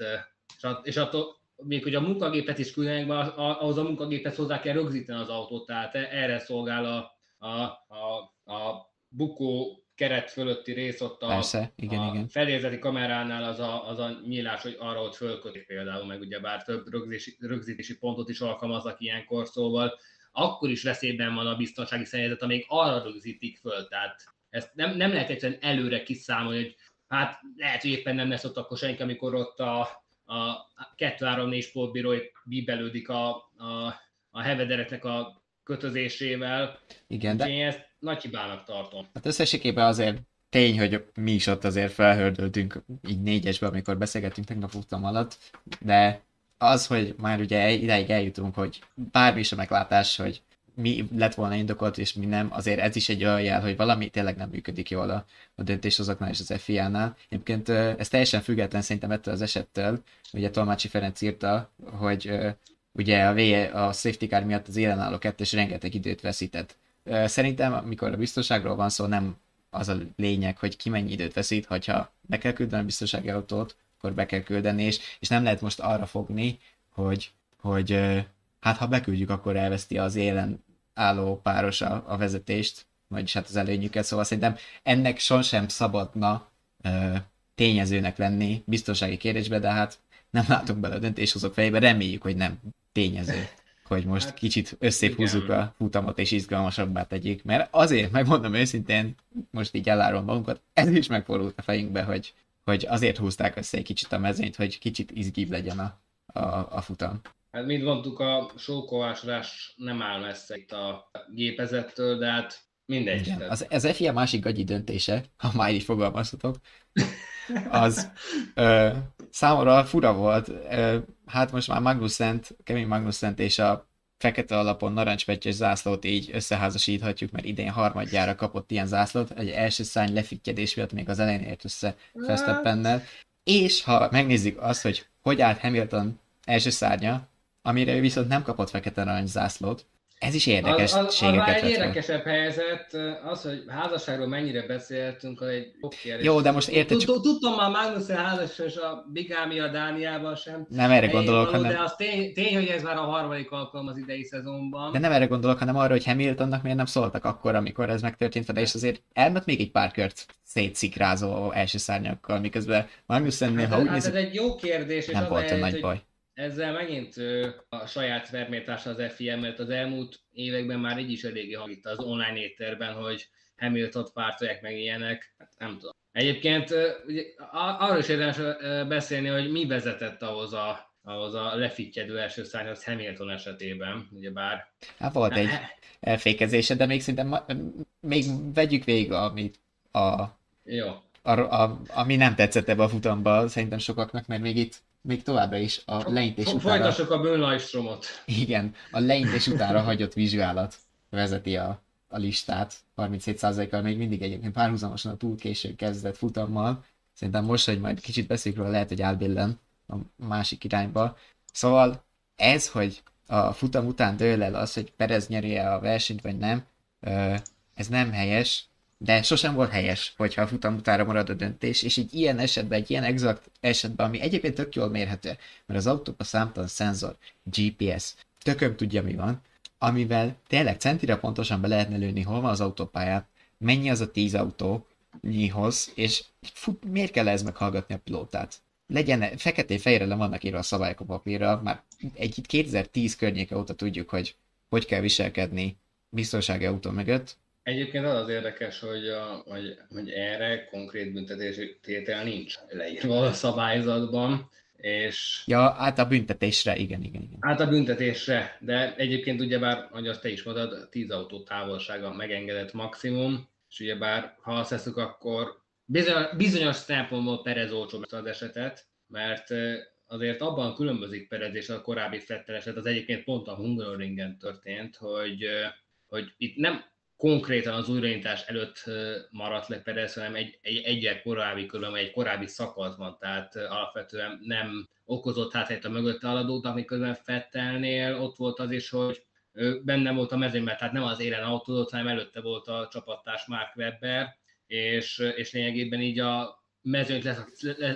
és attól még hogy a munkagépet is küldenek be, ahhoz a munkagépet hozzá kell rögzíteni az autót, tehát erre szolgál a, a, a, a bukó keret fölötti rész ott a, Persze, igen, a igen. felérzeti kameránál az a, az a nyílás, hogy arra ott fölkötik például, meg ugye bár több rögzítési, rögzítési pontot is alkalmaznak ilyenkor, szóval akkor is veszélyben van a biztonsági személyzet, amíg arra rögzítik föl, tehát ezt nem, nem lehet egyszerűen előre kiszámolni, hogy hát lehet, hogy éppen nem lesz ott akkor senki, amikor ott a, a 2-3-4 sportbíró bíbelődik a, a, a hevedereknek a kötözésével. Igen, de... Én ezt nagy hibának tartom. Hát összességében azért tény, hogy mi is ott azért felhördöltünk így négyesbe, amikor beszélgettünk tegnap futam alatt, de az, hogy már ugye ideig eljutunk, hogy bármi is a meglátás, hogy mi lett volna indokolt, és mi nem, azért ez is egy olyan jel, hogy valami tényleg nem működik jól a, a döntéshozóknál és az FIA-nál. Egyébként ez teljesen független szerintem ettől az esettől, ugye Tolmácsi Ferenc írta, hogy ugye a, v, a safety car miatt az élenálló kettős rengeteg időt veszített. Szerintem, amikor a biztonságról van szó, nem az a lényeg, hogy ki mennyi időt veszít, hogyha be kell küldeni a biztonsági autót, akkor be kell küldeni, és, és nem lehet most arra fogni, hogy, hogy hát ha beküldjük, akkor elveszti az élen álló páros a, a vezetést, vagyis hát az előnyüket, szóval szerintem ennek sosem szabadna ö, tényezőnek lenni biztonsági kérdésben, de hát nem látunk bele a döntéshozók fejébe, reméljük, hogy nem tényező, hogy most hát, kicsit összép húzzuk a futamot és izgalmasabbá tegyük, mert azért, megmondom őszintén, most így elárom magunkat, ez is megfordult a fejünkbe, hogy, hogy azért húzták össze egy kicsit a mezőnyt, hogy kicsit izgibb legyen a, a, a futam. Hát mint mondtuk, a sókovásodás nem áll messze itt a gépezettől, de hát mindegy. Igen. Az, az FIA másik gagyi döntése, ha már így fogalmazhatok, az ö, számomra fura volt. Ö, hát most már Magnuszent, Kevin Magnuszent és a fekete alapon narancspetyes zászlót így összeházasíthatjuk, mert idén harmadjára kapott ilyen zászlót, egy első szány lefittyedés miatt még az elején ért össze Verstappennel. És ha megnézzük azt, hogy hogy állt Hamilton első szárnya, amire ő viszont nem kapott fekete arany zászlót. Ez is érdekes. Az, az, az egy érdekesebb helyzet, az, hogy házasságról mennyire beszéltünk, az egy kérdés. Jó, de most érted csak... Tudtam már Magnussen házas, és a Bigámia Dániában sem. Nem erre gondolok, való, hanem... De az tény, tény, hogy ez már a harmadik alkalom az idei szezonban. De nem erre gondolok, hanem arra, hogy Hamiltonnak miért nem szóltak akkor, amikor ez megtörtént vele, és azért elment még egy pár kört szétszikrázó első szárnyakkal, miközben Magnussennél, hát, ha úgy hát nézzük, ez egy jó kérdés, és nem volt a nagy baj ezzel megint a saját vermétása az FIM, mert az elmúlt években már így is eléggé hangít az online étterben, hogy Hamilton pártolják meg ilyenek, hát nem tudom. Egyébként ugye, arról is érdemes beszélni, hogy mi vezetett ahhoz a ahhoz a lefittyedő első szárnyhoz Hamilton esetében, ugyebár... Hát volt egy elfékezése, de még szerintem ma, még vegyük végig, amit a, Jó. a, a, ami nem tetszett ebbe a futamba szerintem sokaknak, mert még itt még továbbra is a leintés F- utána... Folytassuk a Bönlajstromot. Igen, a leintés (laughs) utána hagyott vizsgálat vezeti a, a listát 37%-kal, még mindig egyébként párhuzamosan a túl késő kezdett futammal. Szerintem most, hogy majd kicsit beszéljük róla, lehet, hogy elbillen a másik irányba. Szóval ez, hogy a futam után dől el az, hogy Perez nyeri a versenyt, vagy nem, ez nem helyes, de sosem volt helyes, hogyha a futam utára marad a döntés, és egy ilyen esetben, egy ilyen exakt esetben, ami egyébként tök jól mérhető, mert az autóban számtalan szenzor, GPS, tököm tudja mi van, amivel tényleg centire pontosan be lehetne lőni, hol van az autópályán, mennyi az a 10 autó nyihoz, és fut, miért kell ez meghallgatni a pilótát? Legyen, feketén-fejre le vannak írva a szabályok a papírra, már egy 2010 környéke óta tudjuk, hogy hogy kell viselkedni biztonsági autó mögött. Egyébként az az érdekes, hogy, a, hogy, hogy erre konkrét büntetési tétel nincs leírva a szabályzatban, és Ja, át a büntetésre, igen, igen, igen. hát a büntetésre, de egyébként ugyebár, hogy azt te is mondod, 10 autó távolsága megengedett maximum, és ugyebár ha azt veszük, akkor bizonyos, bizonyos szempontból Perez olcsóbb az esetet, mert azért abban különbözik Perez és a korábbi Fettel eset, az egyébként pont a Hungaroringen történt, hogy, hogy itt nem konkrétan az újraindítás előtt maradt le Perez, hanem egy, egy egyel korábbi körülbelül, egy korábbi szakaszban, tehát alapvetően nem okozott hátrányt a mögötte aladóknak, miközben Fettelnél ott volt az is, hogy benne volt a mezőnyben, tehát nem az élen autózott, hanem előtte volt a csapattárs Mark Webber, és, és lényegében így a mezőnyt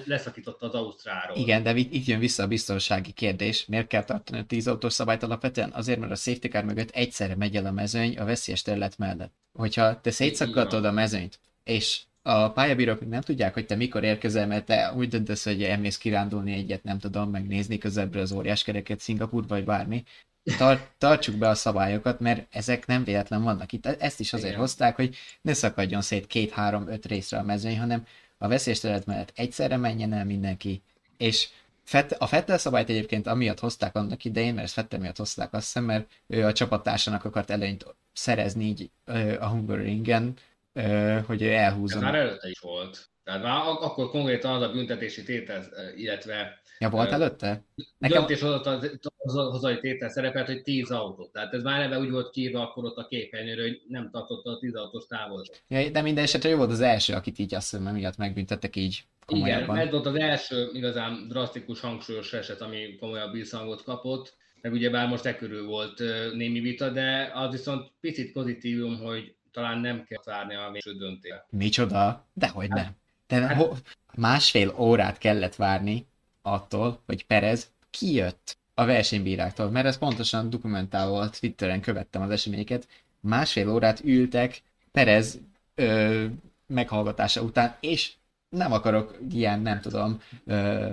leszakította az Ausztráról. Igen, de itt jön vissza a biztonsági kérdés. Miért kell tartani a 10 autós szabályt alapvetően? Azért, mert a safety car mögött egyszerre megy el a mezőny a veszélyes terület mellett. Hogyha te szétszakadod a mezőnyt, és a pályabírók nem tudják, hogy te mikor érkezel, mert te úgy döntesz, hogy elmész kirándulni egyet, nem tudom, megnézni közebbről az óriás kereket Szingapur vagy bármi, Tar- tartsuk be a szabályokat, mert ezek nem véletlen vannak itt. Ezt is azért Igen. hozták, hogy ne szakadjon szét két, három, öt részre a mezőny, hanem a veszélyes mellett egyszerre menjen el mindenki, és a Fettel szabályt egyébként amiatt hozták annak idején, mert ezt Fettel miatt hozták azt hiszem, mert ő a csapattársának akart előnyt szerezni így a Hungaroringen, hogy ő elhúzza. Ez már előtte is volt. Tehát már akkor konkrétan az a büntetési tétel, illetve Ja, volt előtte? Nekem... Döntéshozai tétel szerepelt, hogy 10 autó. Tehát ez már neve úgy volt kiírva akkor ott a képernyőre, hogy nem tartotta a 10 autós távolságot. Ja, de minden esetre ő volt az első, akit így azt hiszem, miatt megbüntettek így komolyabban. Igen, ez volt az első igazán drasztikus, hangsúlyos eset, ami komolyabb visszhangot kapott. Meg ugye bár most e körül volt némi vita, de az viszont picit pozitívum, hogy talán nem kell várni a végső döntést. Micsoda? Dehogy nem. De hát, másfél órát kellett várni attól, hogy Perez kijött a versenybíráktól, mert ez pontosan dokumentálva Twitteren követtem az eseményeket, másfél órát ültek Perez ö, meghallgatása után, és nem akarok ilyen, nem tudom, ö,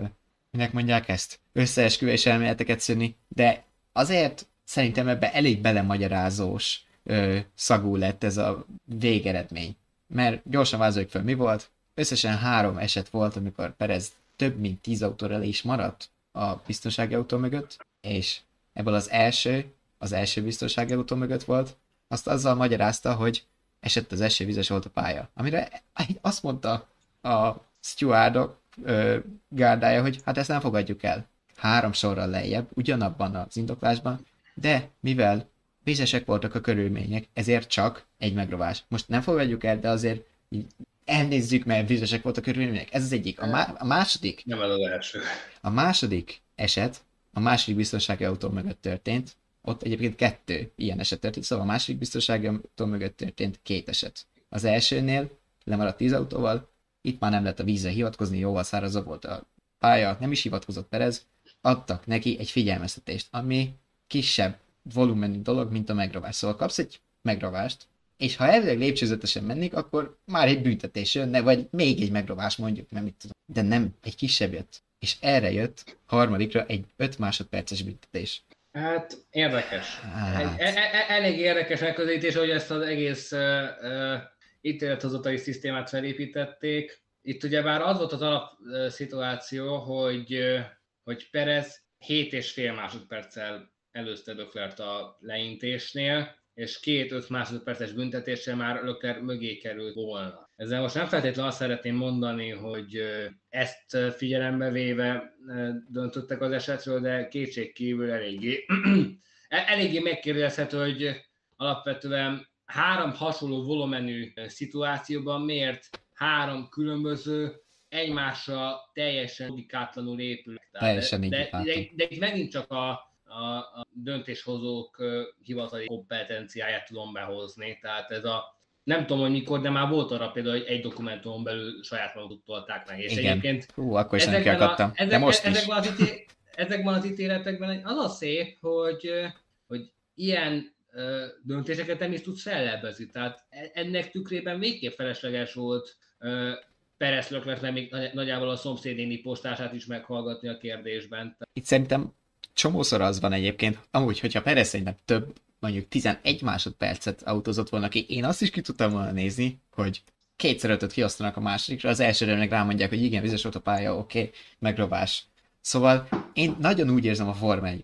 minek mondják ezt, összeesküvés elméleteket szűrni, de azért szerintem ebbe elég belemagyarázós ö, szagú lett ez a végeredmény. Mert gyorsan vázoljuk fel, mi volt? Összesen három eset volt, amikor Perez több mint 10 autóra is maradt a biztonsági autó mögött, és ebből az első, az első biztonsági autó mögött volt, azt azzal magyarázta, hogy esett az eső, vizes volt a pálya. Amire azt mondta a stewardok ö, gárdája, hogy hát ezt nem fogadjuk el. Három sorral lejjebb, ugyanabban az indoklásban, de mivel vizesek voltak a körülmények, ezért csak egy megrovás. Most nem fogadjuk el, de azért elnézzük, mert vizesek voltak a körülmények. Ez az egyik. A, má- a második... Nem ez az első. A második eset, a második biztonsági autó mögött történt. Ott egyébként kettő ilyen eset történt, szóval a második biztonsági autó mögött történt két eset. Az elsőnél lemaradt tíz autóval, itt már nem lett a vízre hivatkozni, jóval szárazabb volt a pálya, nem is hivatkozott Perez, adtak neki egy figyelmeztetést, ami kisebb volumenű dolog, mint a megravás. Szóval kapsz egy megravást, és ha elvileg lépcsőzetesen mennék, akkor már egy büntetés jönne, vagy még egy megrovás mondjuk, nem mit tudom. De nem, egy kisebb jött. És erre jött harmadikra egy 5 másodperces büntetés. Hát érdekes. Hát. Egy, e, e, elég érdekes megközelítés, hogy ezt az egész uh, uh, ítélethozatai szisztémát felépítették. Itt ugye bár az volt az alap uh, szituáció, hogy, uh, hogy Perez 7 és fél másodperccel előzte Döklert a leintésnél, és két-öt másodperces büntetéssel már Lökler mögé került volna. Ezzel most nem feltétlenül azt szeretném mondani, hogy ezt figyelembe véve döntöttek az esetről, de kétség kívül eléggé, (clears throat) e-, eléggé megkérdezhető, hogy alapvetően három hasonló volumenű szituációban miért három különböző egymással teljesen logikátlanul épül. Teljesen de, de, de, de itt megint csak a, a, a döntéshozók hivatali kompetenciáját tudom behozni. Tehát ez a nem tudom, hogy mikor, de már volt arra például, hogy egy dokumentumon belül saját maguk tolták meg. És Igen. egyébként Hú, akkor is nem kiakadtam. ezek, De most ezekben, is. az íté, ezekben az ítéletekben az a szép, hogy, hogy ilyen döntéseket nem is tudsz fellebbezni. Tehát e- ennek tükrében végképp felesleges volt Perez Löklernek még nagy- nagyjából a szomszédéni postását is meghallgatni a kérdésben. Itt szerintem csomószor az van egyébként, amúgy, hogyha Perez szerintem több, mondjuk 11 másodpercet autózott volna ki, én azt is ki tudtam volna nézni, hogy kétszer ötöt kiosztanak a másodikra, az elsőre meg rámondják, hogy igen, vizes volt a pálya, oké, okay, megrovás. Szóval én nagyon úgy érzem a Forma 1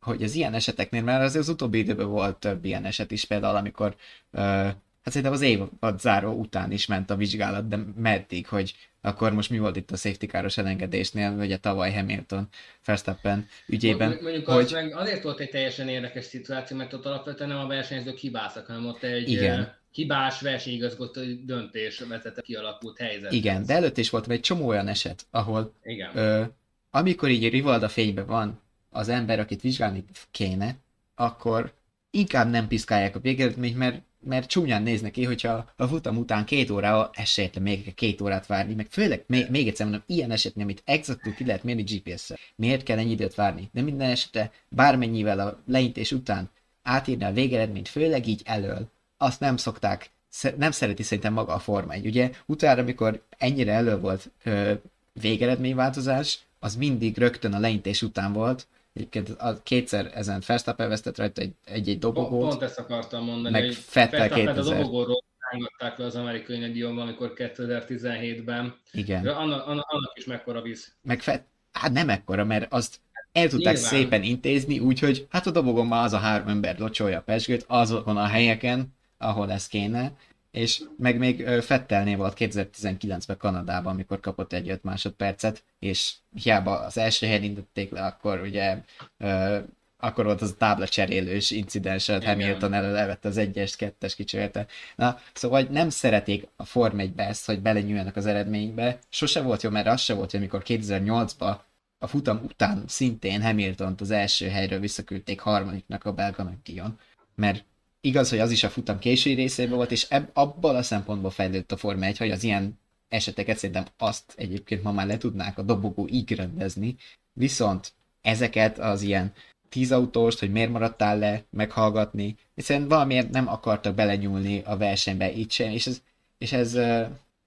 hogy az ilyen eseteknél, mert azért az utóbbi időben volt több ilyen eset is, például amikor uh, hát szerintem az évad záró után is ment a vizsgálat, de meddig, hogy akkor most mi volt itt a safety káros elengedésnél, vagy a tavaly Hamilton Verstappen ügyében, Mondjuk hogy az meg azért volt egy teljesen érdekes szituáció, mert ott alapvetően nem a versenyzők hibáztak, hanem ott egy Igen. hibás versenyigazgatói döntés vezetett kialakult helyzet. igen, de előtt is volt egy csomó olyan eset, ahol Igen. ö, amikor így Rivalda fényben van az ember, akit vizsgálni kéne, akkor inkább nem piszkálják a végeredményt, mert, mert csúnyán néznek ki, hogyha a futam után két órával esélytlen még két órát várni, meg főleg még, egyszer mondom, ilyen esetnél, amit exaktul ki lehet mérni GPS-szel. Miért kell ennyi időt várni? De minden esetre bármennyivel a leintés után átírni a végeredményt, főleg így elől, azt nem szokták, nem szereti szerintem maga a Forma 1. Ugye utána, amikor ennyire elő volt ö, végeredményváltozás, az mindig rögtön a leintés után volt. Egyébként a kétszer ezen Verstappen vesztett rajta egy- egy-egy dobogót. pont ezt akartam mondani, meg hogy Vettel Verstappen a 2000. dobogóról rángatták le az amerikai nagydíjon amikor 2017-ben. Igen. De annak, is mekkora víz. Meg fe... hát nem ekkora, mert azt el tudták Nyilván. szépen intézni, úgyhogy hát a dobogon már az a három ember locsolja a pesgőt, azokon a helyeken, ahol ez kéne, és meg még Fettelnél volt 2019-ben Kanadában, amikor kapott egy 5 másodpercet, és hiába az első helyen indítotték le, akkor ugye ö, akkor volt az a tábla cserélős incidens. Hamilton elő levette az egyes, kettes, kicserélte. Na, szóval nem szeretik a Form 1 ezt, hogy belenyúljanak az eredménybe. Sose volt jó, mert az se volt jó, amikor 2008-ban a futam után szintén hamilton az első helyről visszaküldték harmadiknak a belga nagydíjon. Mert igaz, hogy az is a futam késői részében volt, és ebb, abból a szempontból fejlődött a Forma 1, hogy az ilyen eseteket szerintem azt egyébként ma már le tudnák a dobogó így rendezni, viszont ezeket az ilyen tíz autóst, hogy miért maradtál le, meghallgatni, hiszen valamiért nem akartak belenyúlni a versenybe itt sem, és ez, és ez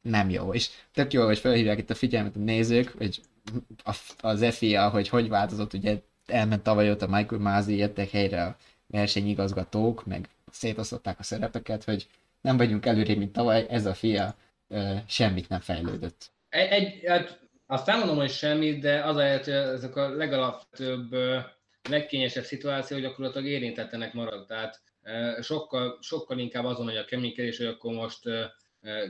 nem jó. És tök jó, hogy felhívják itt a figyelmet a nézők, hogy az FIA, hogy hogy változott, ugye elment tavaly ott a Michael Masi, jöttek helyre a versenyigazgatók, meg szétosztották a szerepeket, hogy nem vagyunk előrébb, mint tavaly, ez a FIA semmit nem fejlődött. Egy, egy, hát azt nem mondom, hogy semmit, de az a helyet, hogy ezek a legalapvetőbb, legkényesebb szituáció, hogy gyakorlatilag érintettenek marad. Tehát sokkal, sokkal inkább azon, hogy a keménykedés, hogy akkor most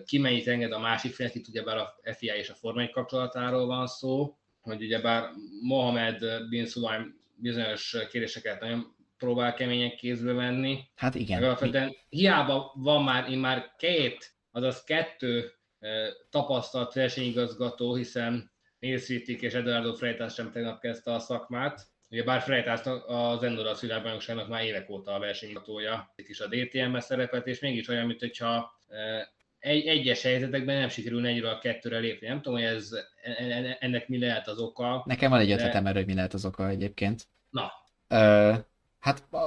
ki mennyit enged a másik fél, itt ugyebár a FIA és a Forma 1 kapcsolatáról van szó, hogy ugyebár Mohamed Bin Sulaim bizonyos kérdéseket nagyon próbál keményen kézbe venni, Hát igen, alapvetően hiába van már, én már két, azaz kettő eh, tapasztalt versenyigazgató, hiszen Nils Wittig és Eduardo Freitas sem tegnap kezdte a szakmát. Ugye bár Freitas az Endurance világbajnokságnak már évek óta a versenyigazgatója, itt is a DTM-be szerepelt, és mégis olyan, mint hogyha eh, egy, egyes helyzetekben nem sikerülne egyről a kettőre lépni. Nem tudom, hogy ez, en- ennek mi lehet az oka. nekem van egy de- ötletem erről, hogy mi lehet az oka egyébként. Na, Ö, hát a,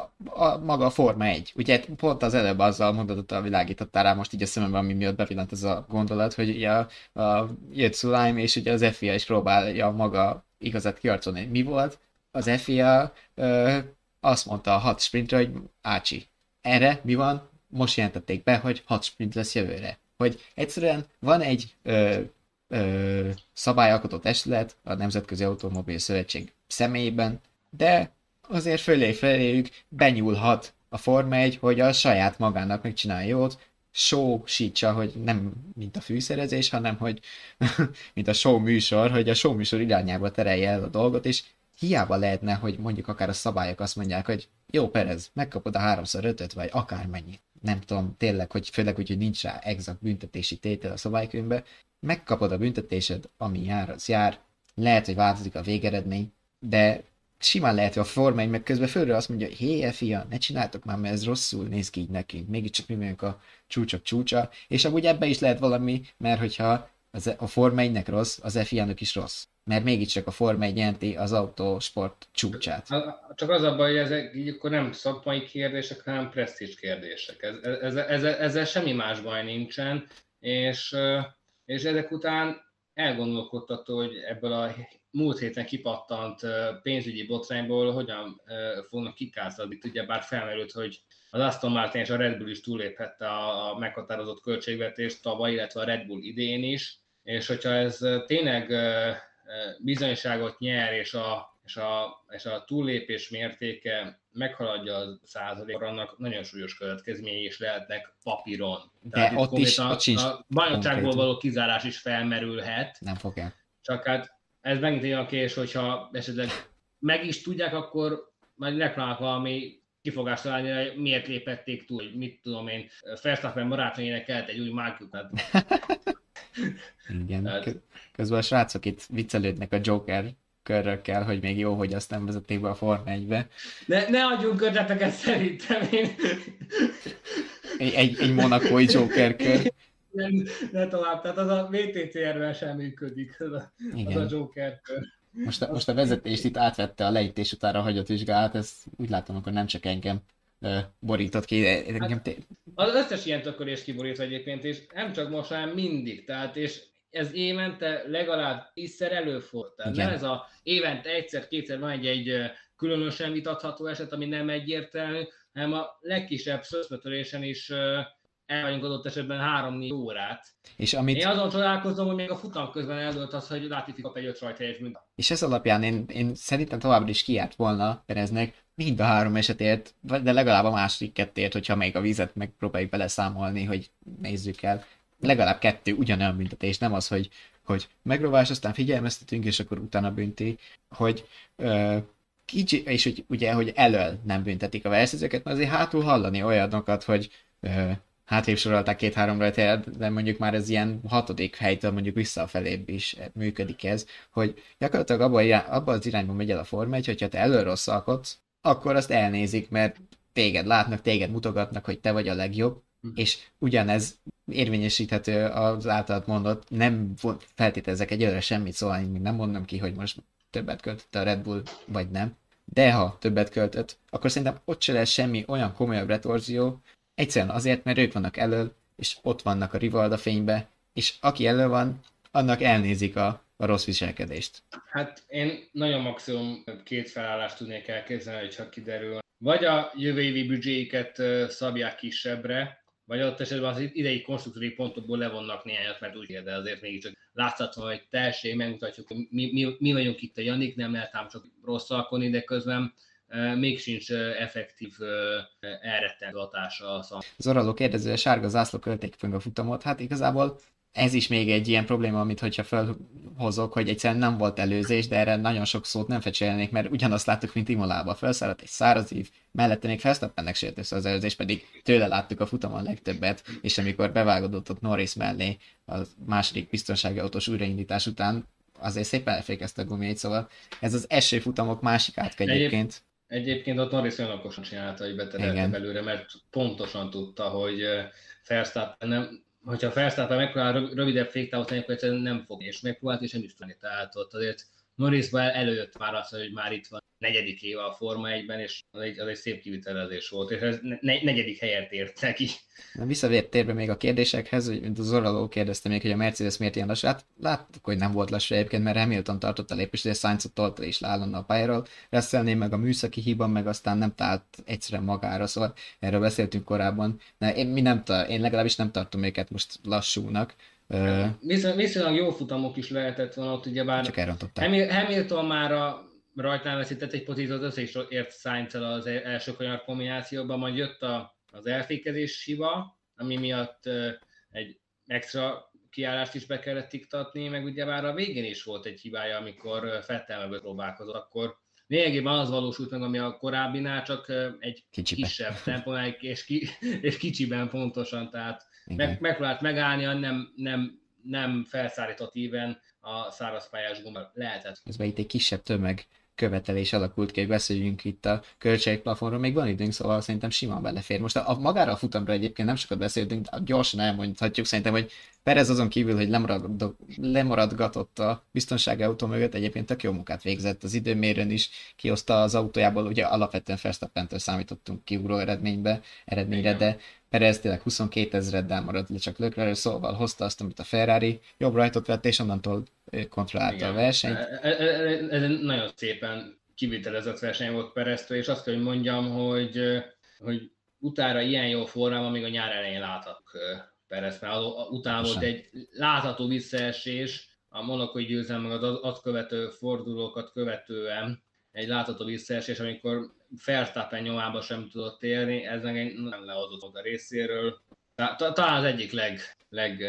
a, maga a Forma 1. Ugye pont az előbb azzal mondatottal világítottál rá most így a szememben, ami miatt bevillant ez a gondolat, hogy ugye a, a jött Sulaim, és ugye az FIA is próbálja maga igazat kiarcolni. Mi volt? Az FIA ö, azt mondta a hat sprintre, hogy Ácsi, erre mi van? Most jelentették be, hogy hat sprint lesz jövőre. Hogy egyszerűen van egy ö, ö, szabályalkotó testület, a Nemzetközi Automobil Szövetség személyében, de azért fölé feléjük benyúlhat a Forma 1, hogy a saját magának megcsinálja jót, show-sítsa, hogy nem mint a fűszerezés, hanem hogy (laughs) mint a show műsor, hogy a show műsor irányába terelje el a dolgot, és hiába lehetne, hogy mondjuk akár a szabályok azt mondják, hogy jó Perez, megkapod a háromszor ötöt, vagy akármennyit. Nem tudom, tényleg, hogy főleg úgy, hogy nincs rá exakt büntetési tétel a szabálykönyvben, megkapod a büntetésed, ami jár, az jár, lehet, hogy változik a végeredmény, de simán lehet, hogy a Forma 1 meg közben fölről azt mondja, hé, fia, ne csináltok már, mert ez rosszul néz ki így nekünk, mégiscsak mi vagyunk a csúcsok csúcsa, és amúgy ebbe is lehet valami, mert hogyha az, a Forma 1 rossz, az FIA-nak is rossz. Mert mégiscsak a Forma 1 jelenti az autósport csúcsát. Csak az a baj, hogy ezek így akkor nem szakmai kérdések, hanem presztízs kérdések. Ez, ez, ez, ezzel semmi más baj nincsen, és, és ezek után elgondolkodtató, hogy ebből a múlt héten kipattant pénzügyi botrányból hogyan fognak kikázadni. Ugye bár felmerült, hogy az Aston Martin és a Red Bull is túléphette a meghatározott költségvetést tavaly, illetve a Red Bull idén is, és hogyha ez tényleg bizonyságot nyer, és a, és a, és a túllépés mértéke meghaladja a százalék, annak nagyon súlyos következményei is lehetnek papíron. De Tehát ott is, a, ott sincs a bajnokságból való kizárás is felmerülhet. Nem fogja. Csak hát ez megint olyan kérdés, hogyha esetleg meg is tudják, akkor majd megpróbálnak valami kifogást találni, hogy miért lépették túl, hogy mit tudom én, Verstappen barátnőjének kellett egy új márkjukat. (laughs) Igen, Tehát... közben a srácok itt viccelődnek a Joker körökkel, hogy még jó, hogy azt nem vezették be a Forma 1-be. Ne, ne adjunk körleteket szerintem én. Egy, egy, egy monakói Joker kör. (laughs) Nem, ne tovább, tehát az a VTCR-vel sem működik, az a, Igen. az a Joker kör. Most a, most a vezetést itt átvette a leítés utára hagyott vizsgálat, ez úgy látom, akkor nem csak engem borított ki. Engem hát, az összes ilyen tökölés kiborít egyébként, és nem csak most, hanem mindig. Tehát, és ez évente legalább tízszer előfordul. Tehát nem ez a évente egyszer-kétszer van egy, egy különösen vitatható eset, ami nem egyértelmű, hanem a legkisebb szöszmetörésen is elvagyunk adott esetben 3-4 órát. És amit... Én azon csodálkozom, hogy még a futam közben eldőlt az, hogy Latifi kap egy 5 rajthelyes mint. És ez alapján én, én szerintem továbbra is kiárt volna Pereznek mind a három esetért, de legalább a második kettért, hogyha még a vizet megpróbáljuk beleszámolni, hogy nézzük el. Legalább kettő ugyanolyan büntetés, nem az, hogy, hogy megrovás, aztán figyelmeztetünk, és akkor utána bünti, hogy ö, kicsi, és hogy, ugye, hogy elől nem büntetik a versenyzőket, mert azért hátul hallani olyanokat, hogy ö, hátrébb sorolták két-három rajtát, de mondjuk már ez ilyen hatodik helytől mondjuk visszafelébb is működik ez, hogy gyakorlatilag abba, irány, abba az irányba megy el a Forma 1, hogyha te elől rosszalkodsz, akkor azt elnézik, mert téged látnak, téged mutogatnak, hogy te vagy a legjobb, hm. és ugyanez érvényesíthető az általad mondott, nem feltételezek egyelőre semmit, szóval én még nem mondom ki, hogy most többet költött a Red Bull, vagy nem. De ha többet költött, akkor szerintem ott se lesz semmi olyan komolyabb retorzió, Egyszerűen azért, mert ők vannak elől, és ott vannak a Rivalda fénybe, és aki elő van, annak elnézik a, a rossz viselkedést. Hát én nagyon maximum két felállást tudnék elképzelni, hogyha kiderül. Vagy a jövő évi büdzséiket szabják kisebbre, vagy ott esetben az idei konstruktív pontokból levonnak néhányat, mert úgy de azért mégiscsak látszat van, hogy teljesen megmutatjuk, hogy mi, mi, mi, vagyunk itt a Janik, nem lehet ám csak rosszalkodni, de közben még sincs effektív elrettentő hatása a Zoraló kérdező, a sárga zászló költék a futamot. Hát igazából ez is még egy ilyen probléma, amit hogyha felhozok, hogy egyszerűen nem volt előzés, de erre nagyon sok szót nem fecsélnék, mert ugyanazt láttuk, mint Imolába. Felszállt egy száraz ív, mellette még Verstappennek sért össze az előzés, pedig tőle láttuk a futamon legtöbbet, és amikor bevágodott ott Norris mellé a második biztonsági autós újraindítás után, azért szépen elfékezte a gumiait, szóval ez az első futamok másik átka egyébként. Egyébként ott Norris olyan okosan csinálta, hogy beterelte belőle, mert pontosan tudta, hogy Verstappen nem, hogyha Verstappen megpróbál rövidebb féktávot tenni, akkor egyszerűen nem fog, és megpróbált, és nem is tudni. Tehát ott azért Norrisban előtt már az, hogy már itt van negyedik éve a Forma 1-ben, és az egy, az egy szép kivitelezés volt, és ez ne, negyedik helyet ért neki. Visszavért térbe még a kérdésekhez, hogy mint az Zoraló kérdezte még, hogy a Mercedes miért ilyen lassú. Hát láttuk, hogy nem volt lassú egyébként, mert Hamilton tartott a lépést, és Sainz tolta is állandóan a pályáról. Russellnél meg a műszaki hiba, meg aztán nem talált egyszerűen magára, szóval erről beszéltünk korábban. De én, mi nem tar- én legalábbis nem tartom őket most lassúnak. Viszont, viszonylag jó futamok is lehetett volna ott, ugyebár Csak Hamilton már a rajtán veszített egy pozíciót, össze is ért sainz az e- első kanyar kombinációban, majd jött a, az elfékezés hiba, ami miatt egy extra kiállást is be kellett iktatni, meg ugye már a végén is volt egy hibája, amikor Fettel próbálkozott, akkor lényegében az valósult meg, ami a korábbinál, csak egy Kicsibe. kisebb tempónál, és, ki, és kicsiben pontosan, tehát meg, megpróbált megállni, nem, nem, nem felszállított íven a szárazpályás gomba lehetett. Ez itt egy kisebb tömeg követelés alakult ki, hogy beszéljünk itt a költségplafonról, még van időnk, szóval szerintem simán belefér. Most a, a magára a futamra egyébként nem sokat beszéltünk, de gyorsan elmondhatjuk szerintem, hogy Perez azon kívül, hogy lemarad, lemaradgatott a biztonsági autó mögött, egyébként tök jó munkát végzett az időmérőn is, kihozta az autójából, ugye alapvetően verstappen számítottunk kiugró eredménybe, eredményre, Igen. de Perez tényleg 22 ezreddel maradt le csak Leclerc, szóval hozta azt, amit a Ferrari jobb rajtot vett, és onnantól kontrollálta Igen. a versenyt. Ez, e, e, ez nagyon szépen kivitelezett verseny volt Pereztől, és azt kell, hogy mondjam, hogy, hogy utána ilyen jó formában még a nyár elején láthattuk Perez, mert utána volt egy látható visszaesés, a monokoi győzelem meg az azt követő fordulókat követően egy látható visszaesés, amikor Verstappen nyomába sem tudott érni, ez nem lehozott a részéről. Talán az egyik leg, leg,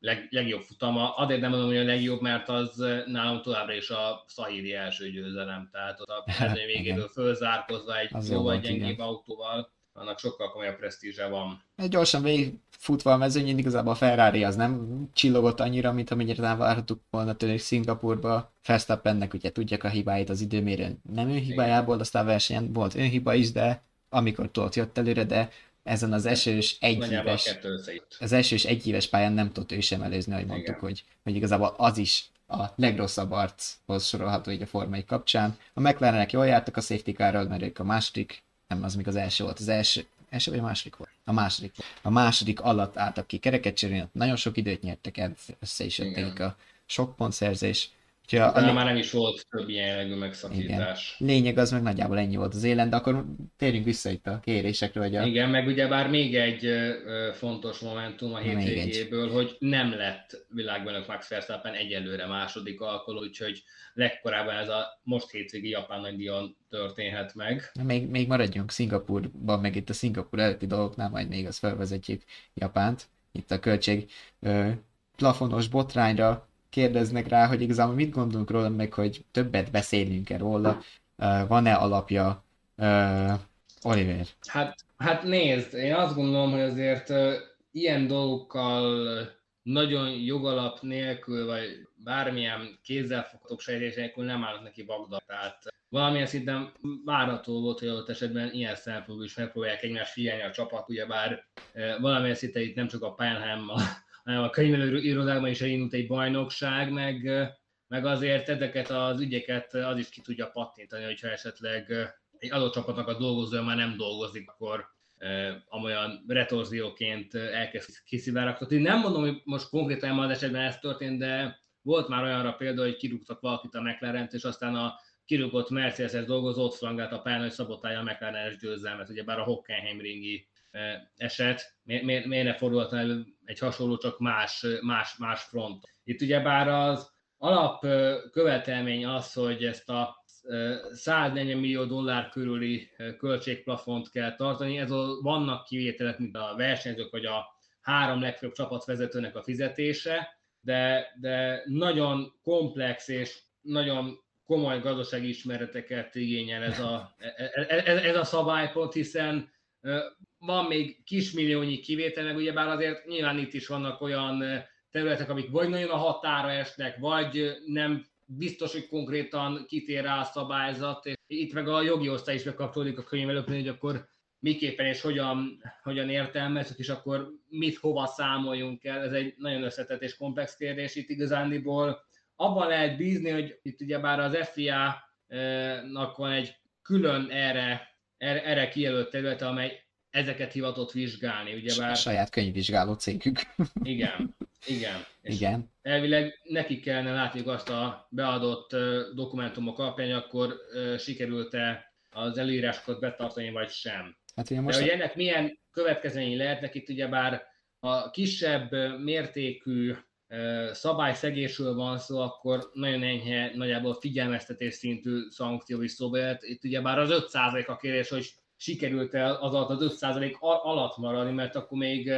leg, legjobb futama. Azért nem mondom, hogy a legjobb, mert az nálam továbbra is a Szahíri első győzelem. Tehát ott a (laughs) végéből fölzárkozva egy jóval gyengébb autóval annak sokkal komolyabb presztízse van. Egy gyorsan végigfutva a mezőnyén, igazából a Ferrari az nem csillogott annyira, mint amennyire várhattuk volna tőle Szingapurba. Verstappennek ugye tudják a hibáit az időmérőn. Nem ő hibájából, aztán a versenyen volt önhiba is, de amikor tudott jött előre, de ezen az esős egyéves, az esős egyéves pályán nem tudott ő sem előzni, ahogy mondtuk, hogy, hogy igazából az is a legrosszabb archoz sorolható így a formai kapcsán. A McLarenek jól jártak a safety car mert ők a második nem, az még az első volt. Az első, első vagy a második volt? A második volt. A második alatt álltak ki kereket cserélni, nagyon sok időt nyertek el, össze is jöttek a sok pontszerzés. Úgyhogy a, a, már nem is volt több ilyen jellegű megszakítás. Igen. Lényeg az meg nagyjából ennyi volt az élen, de akkor térjünk vissza itt a kérésekre. Hogy a... Igen, meg ugye bár még egy fontos momentum a hétvégéből, hogy nem lett világbajnok Max Verstappen egyelőre második alkalom, úgyhogy legkorábban ez a most hétvégi japán nagydíjon történhet meg. Még, még maradjunk Szingapurban, meg itt a Szingapur előtti dolgoknál, majd még az felvezetjük Japánt. Itt a költség ö, plafonos botrányra kérdeznek rá, hogy igazából mit gondolunk róla, meg hogy többet beszélünk-e róla, uh, van-e alapja, uh, Oliver? Hát, hát nézd, én azt gondolom, hogy azért uh, ilyen dolgokkal nagyon jogalap nélkül, vagy bármilyen kézzelfoghatók sejtés nélkül nem állnak neki Bagdad. Tehát valamilyen szinten várható volt, hogy ott esetben ilyen szempontból is megpróbálják egymást figyelni a csapat, ugyebár valamilyen szinten itt nem csak a pályán, hanem a, a könyvelő irodában is elindult egy bajnokság, meg, meg azért ezeket az ügyeket az is ki tudja pattintani, hogyha esetleg egy adott csapatnak a dolgozója már nem dolgozik, akkor amolyan retorzióként elkezd kiszivárogtatni. Nem mondom, hogy most konkrétan az esetben ez történt, de volt már olyanra példa, hogy kirúgtak valakit a mclaren és aztán a kirúgott Mercedes-es dolgozó ott a pályán, hogy szabotálja a McLaren-es győzelmet, ugye bár a Hockenheim ringi eset, miért, miért, ne fordulhatna elő egy hasonló, csak más, más, más front. Itt ugye bár az alap követelmény az, hogy ezt a 140 millió dollár körüli költségplafont kell tartani. Ez a, vannak kivételek, mint a versenyzők, vagy a három legfőbb csapatvezetőnek a fizetése, de, de nagyon komplex és nagyon komoly gazdasági ismereteket igényel ez a, ez, e, ez a szabálypont, hiszen van még kismilliónyi kivétel, meg ugyebár azért nyilván itt is vannak olyan területek, amik vagy nagyon a határa esnek, vagy nem biztos, hogy konkrétan kitér rá a szabályzat, és itt meg a jogi osztály is bekapcsolódik a könyvelőknél, hogy akkor miképpen és hogyan, hogyan értelmezzük, és akkor mit hova számoljunk el. Ez egy nagyon összetett és komplex kérdés itt igazándiból. Abban lehet bízni, hogy itt ugyebár az FIA-nak van egy külön erre, erre, erre kijelölt területe, amely ezeket hivatott vizsgálni. Ugyebár... A saját könyvvizsgáló cégük. (laughs) Igen, igen. És Igen. Elvileg nekik kellene látniuk azt a beadott dokumentumok alapján, akkor sikerült-e az előírásokat betartani, vagy sem. Hát ugye most De hogy a... ennek milyen következményei lehetnek, itt ugyebár a kisebb mértékű szabályszegésről van szó, akkor nagyon enyhe, nagyjából figyelmeztetés szintű szankció is szóba jött. Itt ugye már az 5% a kérés, hogy sikerült el az alatt az 5% alatt maradni, mert akkor még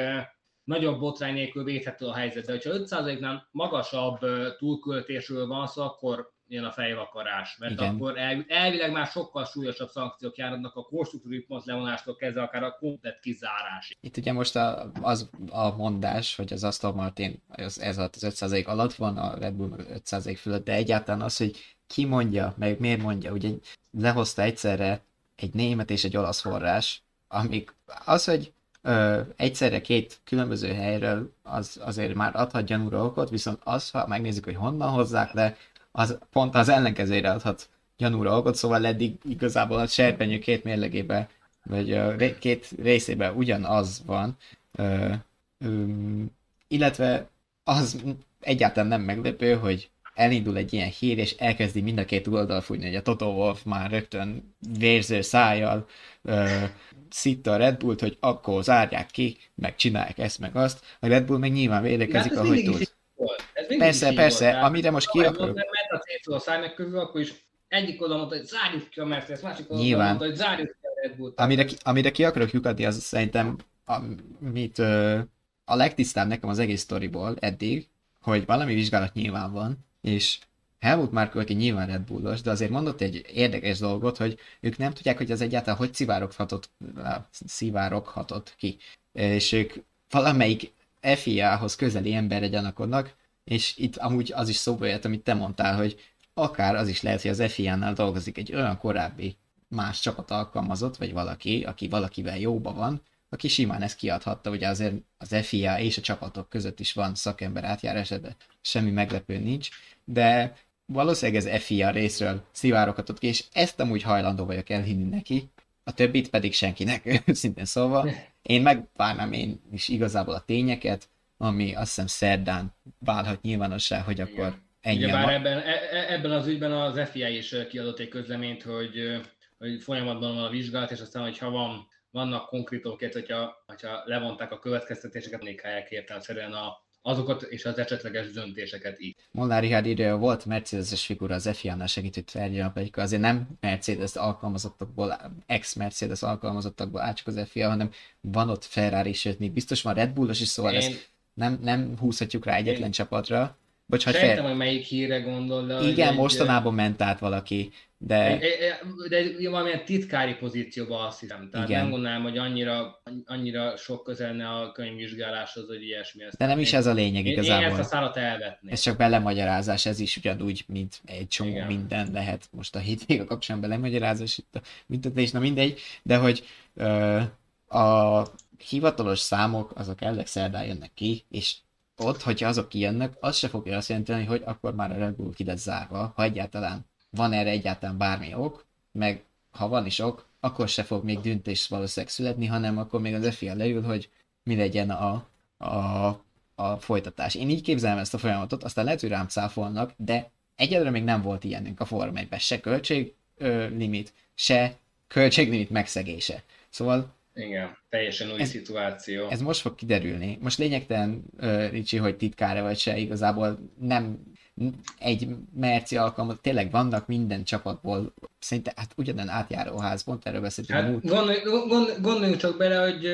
nagyobb botrány nélkül védhető a helyzet. De hogyha 5%-nál magasabb túlköltésről van szó, akkor jön a fejvakarás, mert Igen. akkor el, elvileg már sokkal súlyosabb szankciók járnak a konstruktúri pont levonástól kezdve akár a komplet kizárásig. Itt ugye most a, az a mondás, hogy az Aston Martin az, ez az 5% alatt van, a Red Bull 5% fölött, de egyáltalán az, hogy ki mondja, meg miért mondja, ugye lehozta egyszerre egy német és egy olasz forrás, amik az, hogy ö, egyszerre két különböző helyről, az azért már adhat gyanúra okot, viszont az, ha megnézzük, hogy honnan hozzák le, az pont az ellenkezőre adhat gyanúra okot, szóval eddig igazából a serpenyő két mérlegében, vagy a két részében ugyanaz van, ö, ö, illetve az egyáltalán nem meglepő, hogy elindul egy ilyen hír, és elkezdi mind a két oldal fújni, hogy a Toto Wolf már rögtön vérző szájjal ö, szitta a Red Bullt, hogy akkor zárják ki, meg csinálják ezt, meg azt. A Red Bull meg nyilván védekezik, hát ahogy tud. Persze, persze, volt, amire most ki akarok... Nem ment a célszó a szájnak közül, akkor is egyik oldal mondta, hogy zárjuk ki a Mercedes, másik oldal mondta, hogy zárjuk ki a Red Bullt. Amire, ki, amire ki akarok lyukadni, az szerintem, amit a legtisztább nekem az egész sztoriból eddig, hogy valami vizsgálat nyilván van, és Helmut Marko, aki nyilván Red Bullos, de azért mondott egy érdekes dolgot, hogy ők nem tudják, hogy az egyáltalán hogy szivároghatott, szivároghatott ki. És ők valamelyik FIA-hoz közeli emberre gyanakodnak, és itt amúgy az is szóba jött, amit te mondtál, hogy akár az is lehet, hogy az FIA-nál dolgozik egy olyan korábbi más csapat alkalmazott, vagy valaki, aki valakivel jóba van, aki simán ezt kiadhatta, ugye azért az FIA és a csapatok között is van szakember átjárás, de semmi meglepő nincs, de valószínűleg ez FIA részről szivároghatott ki, és ezt amúgy hajlandó vagyok elhinni neki, a többit pedig senkinek, (laughs) szintén szóval. Én megvárnám én is igazából a tényeket, ami azt hiszem szerdán válhat nyilvánossá, hogy akkor ennyi. bár ebben, e, e, ebben az ügyben az FIA is kiadott egy közleményt, hogy, hogy folyamatban van a vizsgálat, és aztán, hogyha van, vannak konkrétok, hogyha, hogyha levonták a következtetéseket, nékhelyek értelmszerűen a, azokat és az esetleges döntéseket is. Molnár Richard írja, volt Mercedes-es figura az FIA-nál segített tárgyalni, pedig azért nem Mercedes alkalmazottakból, ex-Mercedes alkalmazottakból áll csak az FIA, hanem van ott Ferrari, sőt még biztos van Red Bullos is, szóval Én... ezt nem, nem húzhatjuk rá egyetlen Én... csapatra. Bocs, Sejtem, hogy melyik híre gondol. De Igen, egy, mostanában ment át valaki, de... De, de valamilyen titkári pozícióban azt hiszem. Tehát Igen. nem gondolnám, hogy annyira, annyira sok közelne a könyvvizsgáláshoz, hogy ilyesmi. De nem is ez a lényeg igazából. Én ezt a szállat elvetném. Ez csak belemagyarázás, ez is ugyanúgy, mint egy csomó Igen. minden lehet. Most a hétvége kapcsán belemagyarázás, itt a büntetés, na mindegy, de hogy ö, a hivatalos számok, azok elleg szerdán jönnek ki, és ott, hogyha azok kijönnek, az se fogja azt jelenteni, hogy akkor már a Red Bull ki zárva, ha egyáltalán van erre egyáltalán bármi ok, meg ha van is ok, akkor se fog még döntés valószínűleg születni, hanem akkor még az FIA leül, hogy mi legyen a, a, a folytatás. Én így képzelem ezt a folyamatot, aztán lehet, hogy rám cáfolnak, de egyelőre még nem volt ilyenünk a Forma 1 se költséglimit, se költséglimit megszegése. Szóval igen, teljesen új ez, szituáció. Ez most fog kiderülni. Most lényegtelen, uh, Ricsi, hogy titkára vagy se, igazából nem egy merci alkalmat, tényleg vannak minden csapatból, szinte hát ugyanen átjáró ház, pont erről beszéltünk. Hát, gondolj, gondol, gondoljunk csak bele, hogy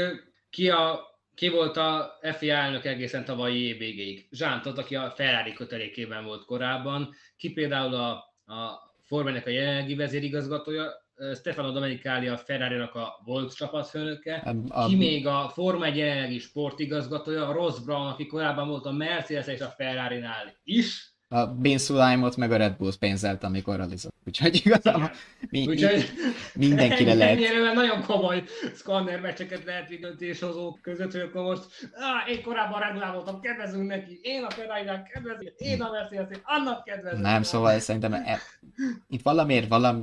ki, a, ki volt a FIA elnök egészen tavalyi év végéig. Zsántot, aki a Ferrari kötelékében volt korábban, ki például a, a Formának a jelenlegi vezérigazgatója, Stefano Domenicali a ferrari a volt csapatfőnöke, a... ki még a Forma 1 jelenlegi sportigazgatója, a Ross Brown, aki korábban volt a Mercedes és a Ferrari-nál is, a Ben Sulaimot meg a Red Bulls pénzelt, amikor ralizott. Úgyhogy igazából mi, Úgyhogy mindenkire lehet. Ennyire nagyon komoly szkanner meccseket lehet döntéshozók között, hogy akkor most ah, én korábban Red Bull voltam, kedvezünk neki, én a ferrari kedvezünk, én a mercedes annak kedvezünk. Nem, szóval szerintem e, itt valamiért valami,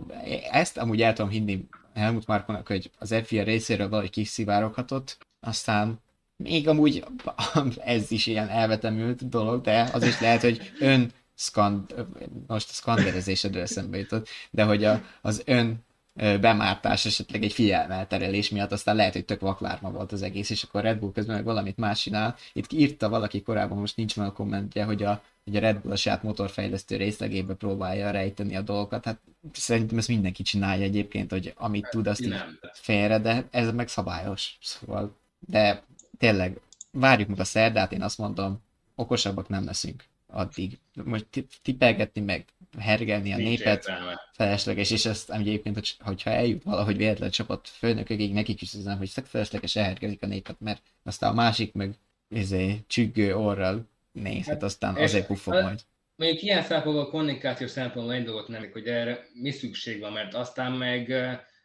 ezt amúgy el tudom hinni Helmut Markonak, hogy az FIA részéről valahogy kiszivároghatott, aztán még amúgy (laughs) ez is ilyen elvetemült dolog, de az is lehet, hogy ön skand, most a skanderezésedről eszembe jutott, de hogy a, az ön bemártás, esetleg egy figyelmelterelés miatt, aztán lehet, hogy tök vaklárma volt az egész, és akkor Red Bull közben meg valamit más csinál. Itt írta valaki korábban, most nincs meg a kommentje, hogy a, hogy a Red Bull a saját motorfejlesztő részlegébe próbálja rejteni a dolgokat. Hát szerintem ezt mindenki csinálja egyébként, hogy amit hát, tud, azt így félre, de ez meg szabályos. Szóval, de tényleg, várjuk meg a szerdát, én azt mondom, okosabbak nem leszünk addig. Most tippelgetni meg hergelni a Nincs népet értelme. felesleges, és ezt egyébként, hogy, hogyha eljut valahogy véletlen csapat főnökökig, nekik is üzenem, hogy felesleges elhergelik a népet, mert aztán a másik meg ezé, csüggő orral néz, hát aztán azért puffog majd. Mondjuk ilyen szempontból kommunikációs szempontból egy dolgot nem, hogy erre mi szükség van, mert aztán meg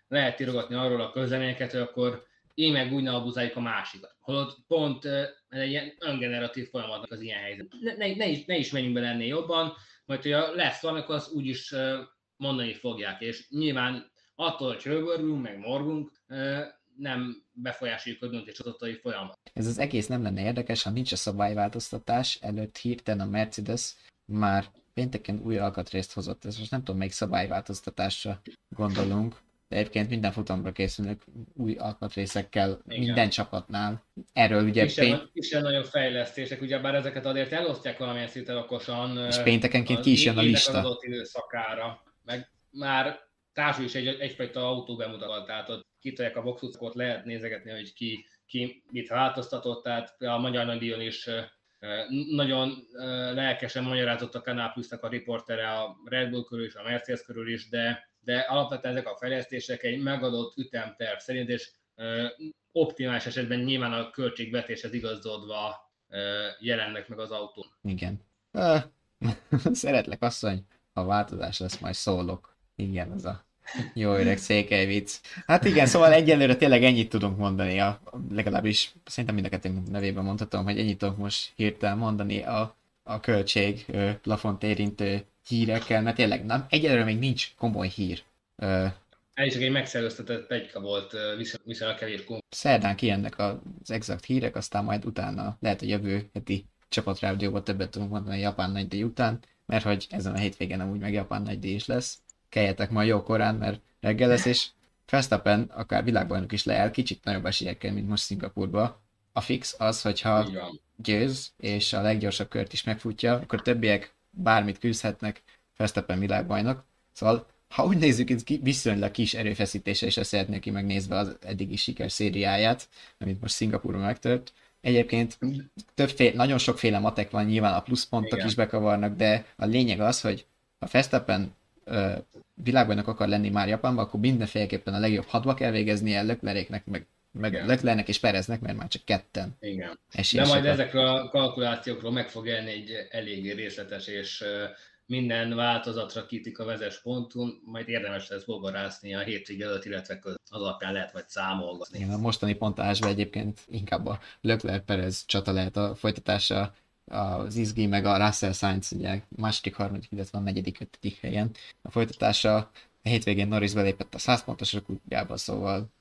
lehet írogatni arról a közleményeket, hogy akkor én meg úgy ne abuzáljuk a másikat. Holott pont egy ilyen öngeneratív folyamatnak az ilyen helyzet. Ne, ne, ne, is, ne is menjünk bele ennél jobban, majd hogyha lesz valami, akkor azt úgyis mondani fogják, és nyilván attól, hogy csőbörgünk, meg morgunk, nem befolyásoljuk a döntéshozatai folyamat. Ez az egész nem lenne érdekes, ha nincs a szabályváltoztatás, előtt hirtelen a Mercedes már pénteken új alkatrészt hozott. Ez most nem tudom, melyik szabályváltoztatásra gondolunk, de egyébként minden futamra készülnek új alkatrészekkel Igen. minden csapatnál. Erről ugye... Kisebb, pént... kisebb nagyobb fejlesztések, ugye bár ezeket azért elosztják valamilyen szinten okosan. És péntekenként ki is jön a lista. Az adott időszakára. Meg már társul is egy, egyfajta autó bemutathat, tehát ott kitolják a boxucot, lehet nézegetni, hogy ki, ki mit változtatott, tehát a Magyar Nagydíjon is nagyon lelkesen magyarázott a Canal a riportere a Red Bull körül és a Mercedes körül is, de de alapvetően ezek a fejlesztések egy megadott ütemterv szerint, és optimális esetben nyilván a költségvetéshez igazodva jelennek meg az autó. Igen. (laughs) Szeretlek asszony, ha változás lesz, majd szólok. Igen, ez a jó öreg székely vicc. Hát igen, szóval egyelőre tényleg ennyit tudunk mondani, a, legalábbis szerintem mind a nevében mondhatom, hogy ennyit tudok most hirtelen mondani a, a költség plafont érintő hírekkel, mert tényleg nem, egyelőre még nincs komoly hír. Ez csak egy megszerőztetett pegyka volt, viszonylag kevés komoly. Szerdán kijönnek az exakt hírek, aztán majd utána lehet a jövő heti csapatrádióban többet tudunk mondani a Japán nagydíj után, mert hogy ezen a hétvégen amúgy meg Japán nagydíj is lesz. Keljetek ma jó korán, mert reggel lesz, és Verstappen akár világbajnok is leáll kicsit nagyobb esélyekkel, mint most Szingapurba. A fix az, hogyha győz, és a leggyorsabb kört is megfutja, akkor többiek bármit küzdhetnek, Verstappen világbajnok. Szóval, ha úgy nézzük, ez viszonylag kis erőfeszítése, és ezt szeretnék ki megnézve az eddigi siker szériáját, amit most Szingapurban megtört. Egyébként többféle, nagyon sokféle matek van, nyilván a pluszpontok Igen. is bekavarnak, de a lényeg az, hogy ha ö, világbajnok akar lenni már Japánban, akkor mindenféleképpen a legjobb hadba kell végeznie, Lökleréknek, meg meg Igen. Leclernek és Pereznek, mert már csak ketten. Igen. De majd ezekről a kalkulációkról meg fog elni egy eléggé részletes és minden változatra kitik a vezes ponton, majd érdemes lesz bogarászni a hétvég előtt, illetve az alapján lehet majd számolgatni. Igen, a mostani pontásban egyébként inkább a Leclerc Perez csata lehet a folytatása, az Izgi meg a Russell Sainz ugye második, harmadik, illetve a negyedik, ötödik helyen. A folytatása a hétvégén Norris belépett a 100 pontos kutyába, szóval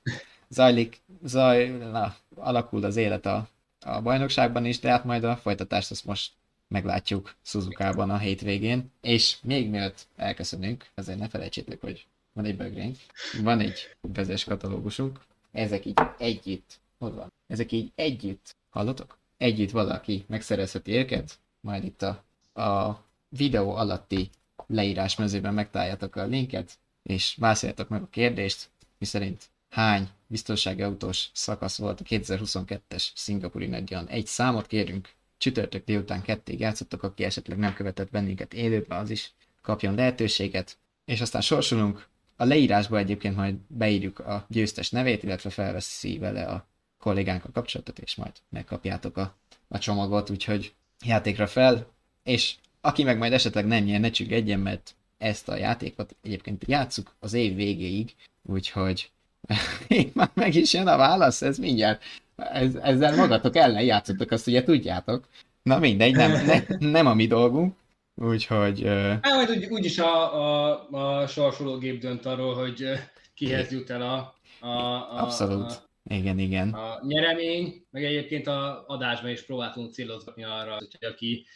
zajlik, zaj, na, alakul az élet a, a bajnokságban is, de hát majd a folytatást azt most meglátjuk Suzuka-ban a hétvégén. És még mielőtt elköszönünk, azért ne felejtsétek, hogy van egy bögrénk, van egy vezes katalógusunk, ezek így együtt, hol van? Ezek így együtt, hallotok? Együtt valaki megszerezheti őket, majd itt a, a videó alatti leírás mezőben megtaláljátok a linket, és válaszoljátok meg a kérdést, miszerint hány biztonsági autós szakasz volt a 2022-es szingapúri nagyjan. Egy számot kérünk, csütörtök délután kettig játszottak, aki esetleg nem követett bennünket élőben, az is kapjon lehetőséget. És aztán sorsolunk, a leírásba egyébként majd beírjuk a győztes nevét, illetve felveszi vele a kollégánk a kapcsolatot, és majd megkapjátok a, a csomagot, úgyhogy játékra fel, és aki meg majd esetleg nem nyer, ne csüggedjen, mert ezt a játékot egyébként játsszuk az év végéig, úgyhogy (laughs) Itt már meg is jön a válasz, ez mindjárt. Ez, ezzel magatok ellen játszotok, azt ugye tudjátok. Na mindegy, nem, ne, nem a mi dolgunk. Úgyhogy... Uh... Hát majd úgy, úgyis a, a, a sorsológép dönt arról, hogy kihez jut el a... a, a Abszolút. A, igen, igen. A nyeremény, meg egyébként a adásban is próbáltunk célozgatni arra, hogy aki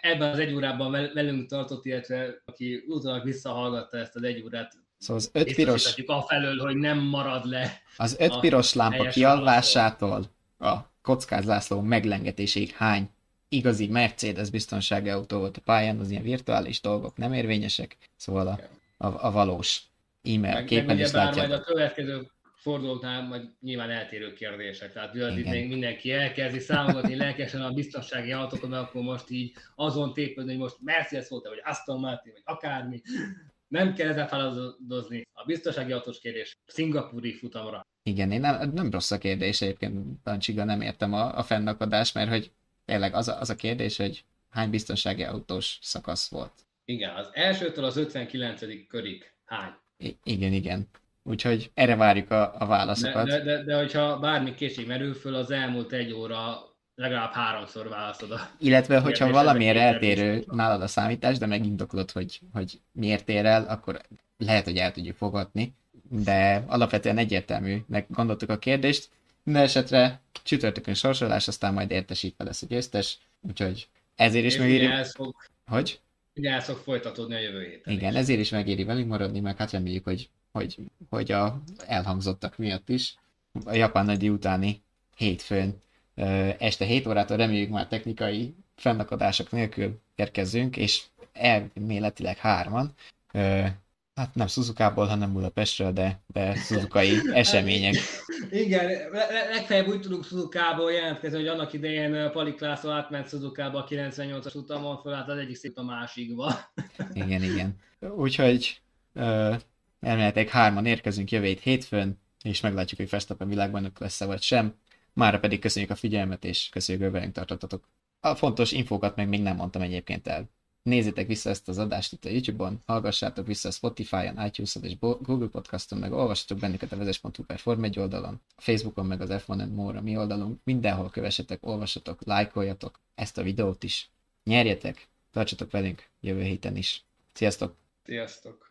ebben az egy órában velünk tartott, illetve aki utólag visszahallgatta ezt az egy órát, Szóval az öt piros, a felől, hogy nem marad le. az öt a piros lámpa kialvásától a kockáz László meglengetéséig hány igazi Mercedes biztonsági autó volt a pályán, az ilyen virtuális dolgok nem érvényesek, szóval a, a, a valós e-mail Meg, képen is bár majd a következő fordulóknál majd nyilván eltérő kérdések. Tehát tudod, itt még mindenki elkezdi számogatni lelkesen a biztonsági autókat, mert akkor most így azon tépődni, hogy most Mercedes volt vagy Aston Martin, vagy akármi. Nem kell ezzel feladozni. A biztonsági autós kérdés szingapúri futamra. Igen, én nem, nem rossz a kérdés egyébként, Pancsiga, nem értem a, a fennakadást, mert hogy tényleg az a, az a kérdés, hogy hány biztonsági autós szakasz volt. Igen, az elsőtől az 59. körig hány? I- igen, igen. Úgyhogy erre várjuk a, a De, válaszokat. de, de, de hogyha bármi kétség merül föl, az elmúlt egy óra legalább háromszor válaszod a Illetve, hogyha valamiért eltérő nálad a számítás, de megindokolod, hogy, hogy miért ér el, akkor lehet, hogy el tudjuk fogadni. De alapvetően egyértelműnek gondoltuk a kérdést. Minden esetre csütörtökön sorsolás, aztán majd értesítve lesz a győztes. Úgyhogy ezért is ez fog, Hogy? ugye ez fog folytatódni a jövő héten. Igen, is. ezért is megéri velünk maradni, meg hát reméljük, hogy, hogy, hogy a elhangzottak miatt is. A japán nagydi utáni hétfőn este 7 órától reméljük már technikai fennakadások nélkül érkezzünk, és elméletileg hárman. Hát nem Suzukából, hanem Budapestről, de, de Suzukai (laughs) események. Igen, le- le- legfeljebb úgy tudunk Suzukából jelentkezni, hogy annak idején Palik László átment Suzukába a 98-as utamon, föl hát az egyik szép a másikba. (laughs) Igen, igen. Úgyhogy ö, elméletileg hárman érkezünk jövő hét hétfőn, és meglátjuk, hogy Verstappen világbajnok lesz-e vagy sem. Mára pedig köszönjük a figyelmet, és köszönjük, hogy velünk tartottatok. A fontos infókat meg még nem mondtam egyébként el. Nézzétek vissza ezt az adást itt a YouTube-on, hallgassátok vissza a Spotify-on, iTunes-on és Google Podcaston, meg olvassatok bennünket a vezes.hu per Form 1 oldalon, a Facebookon, meg az F1 and More a mi oldalunk, mindenhol kövessetek, olvassatok, lájkoljatok ezt a videót is, nyerjetek, tartsatok velünk jövő héten is. Sziasztok! Sziasztok!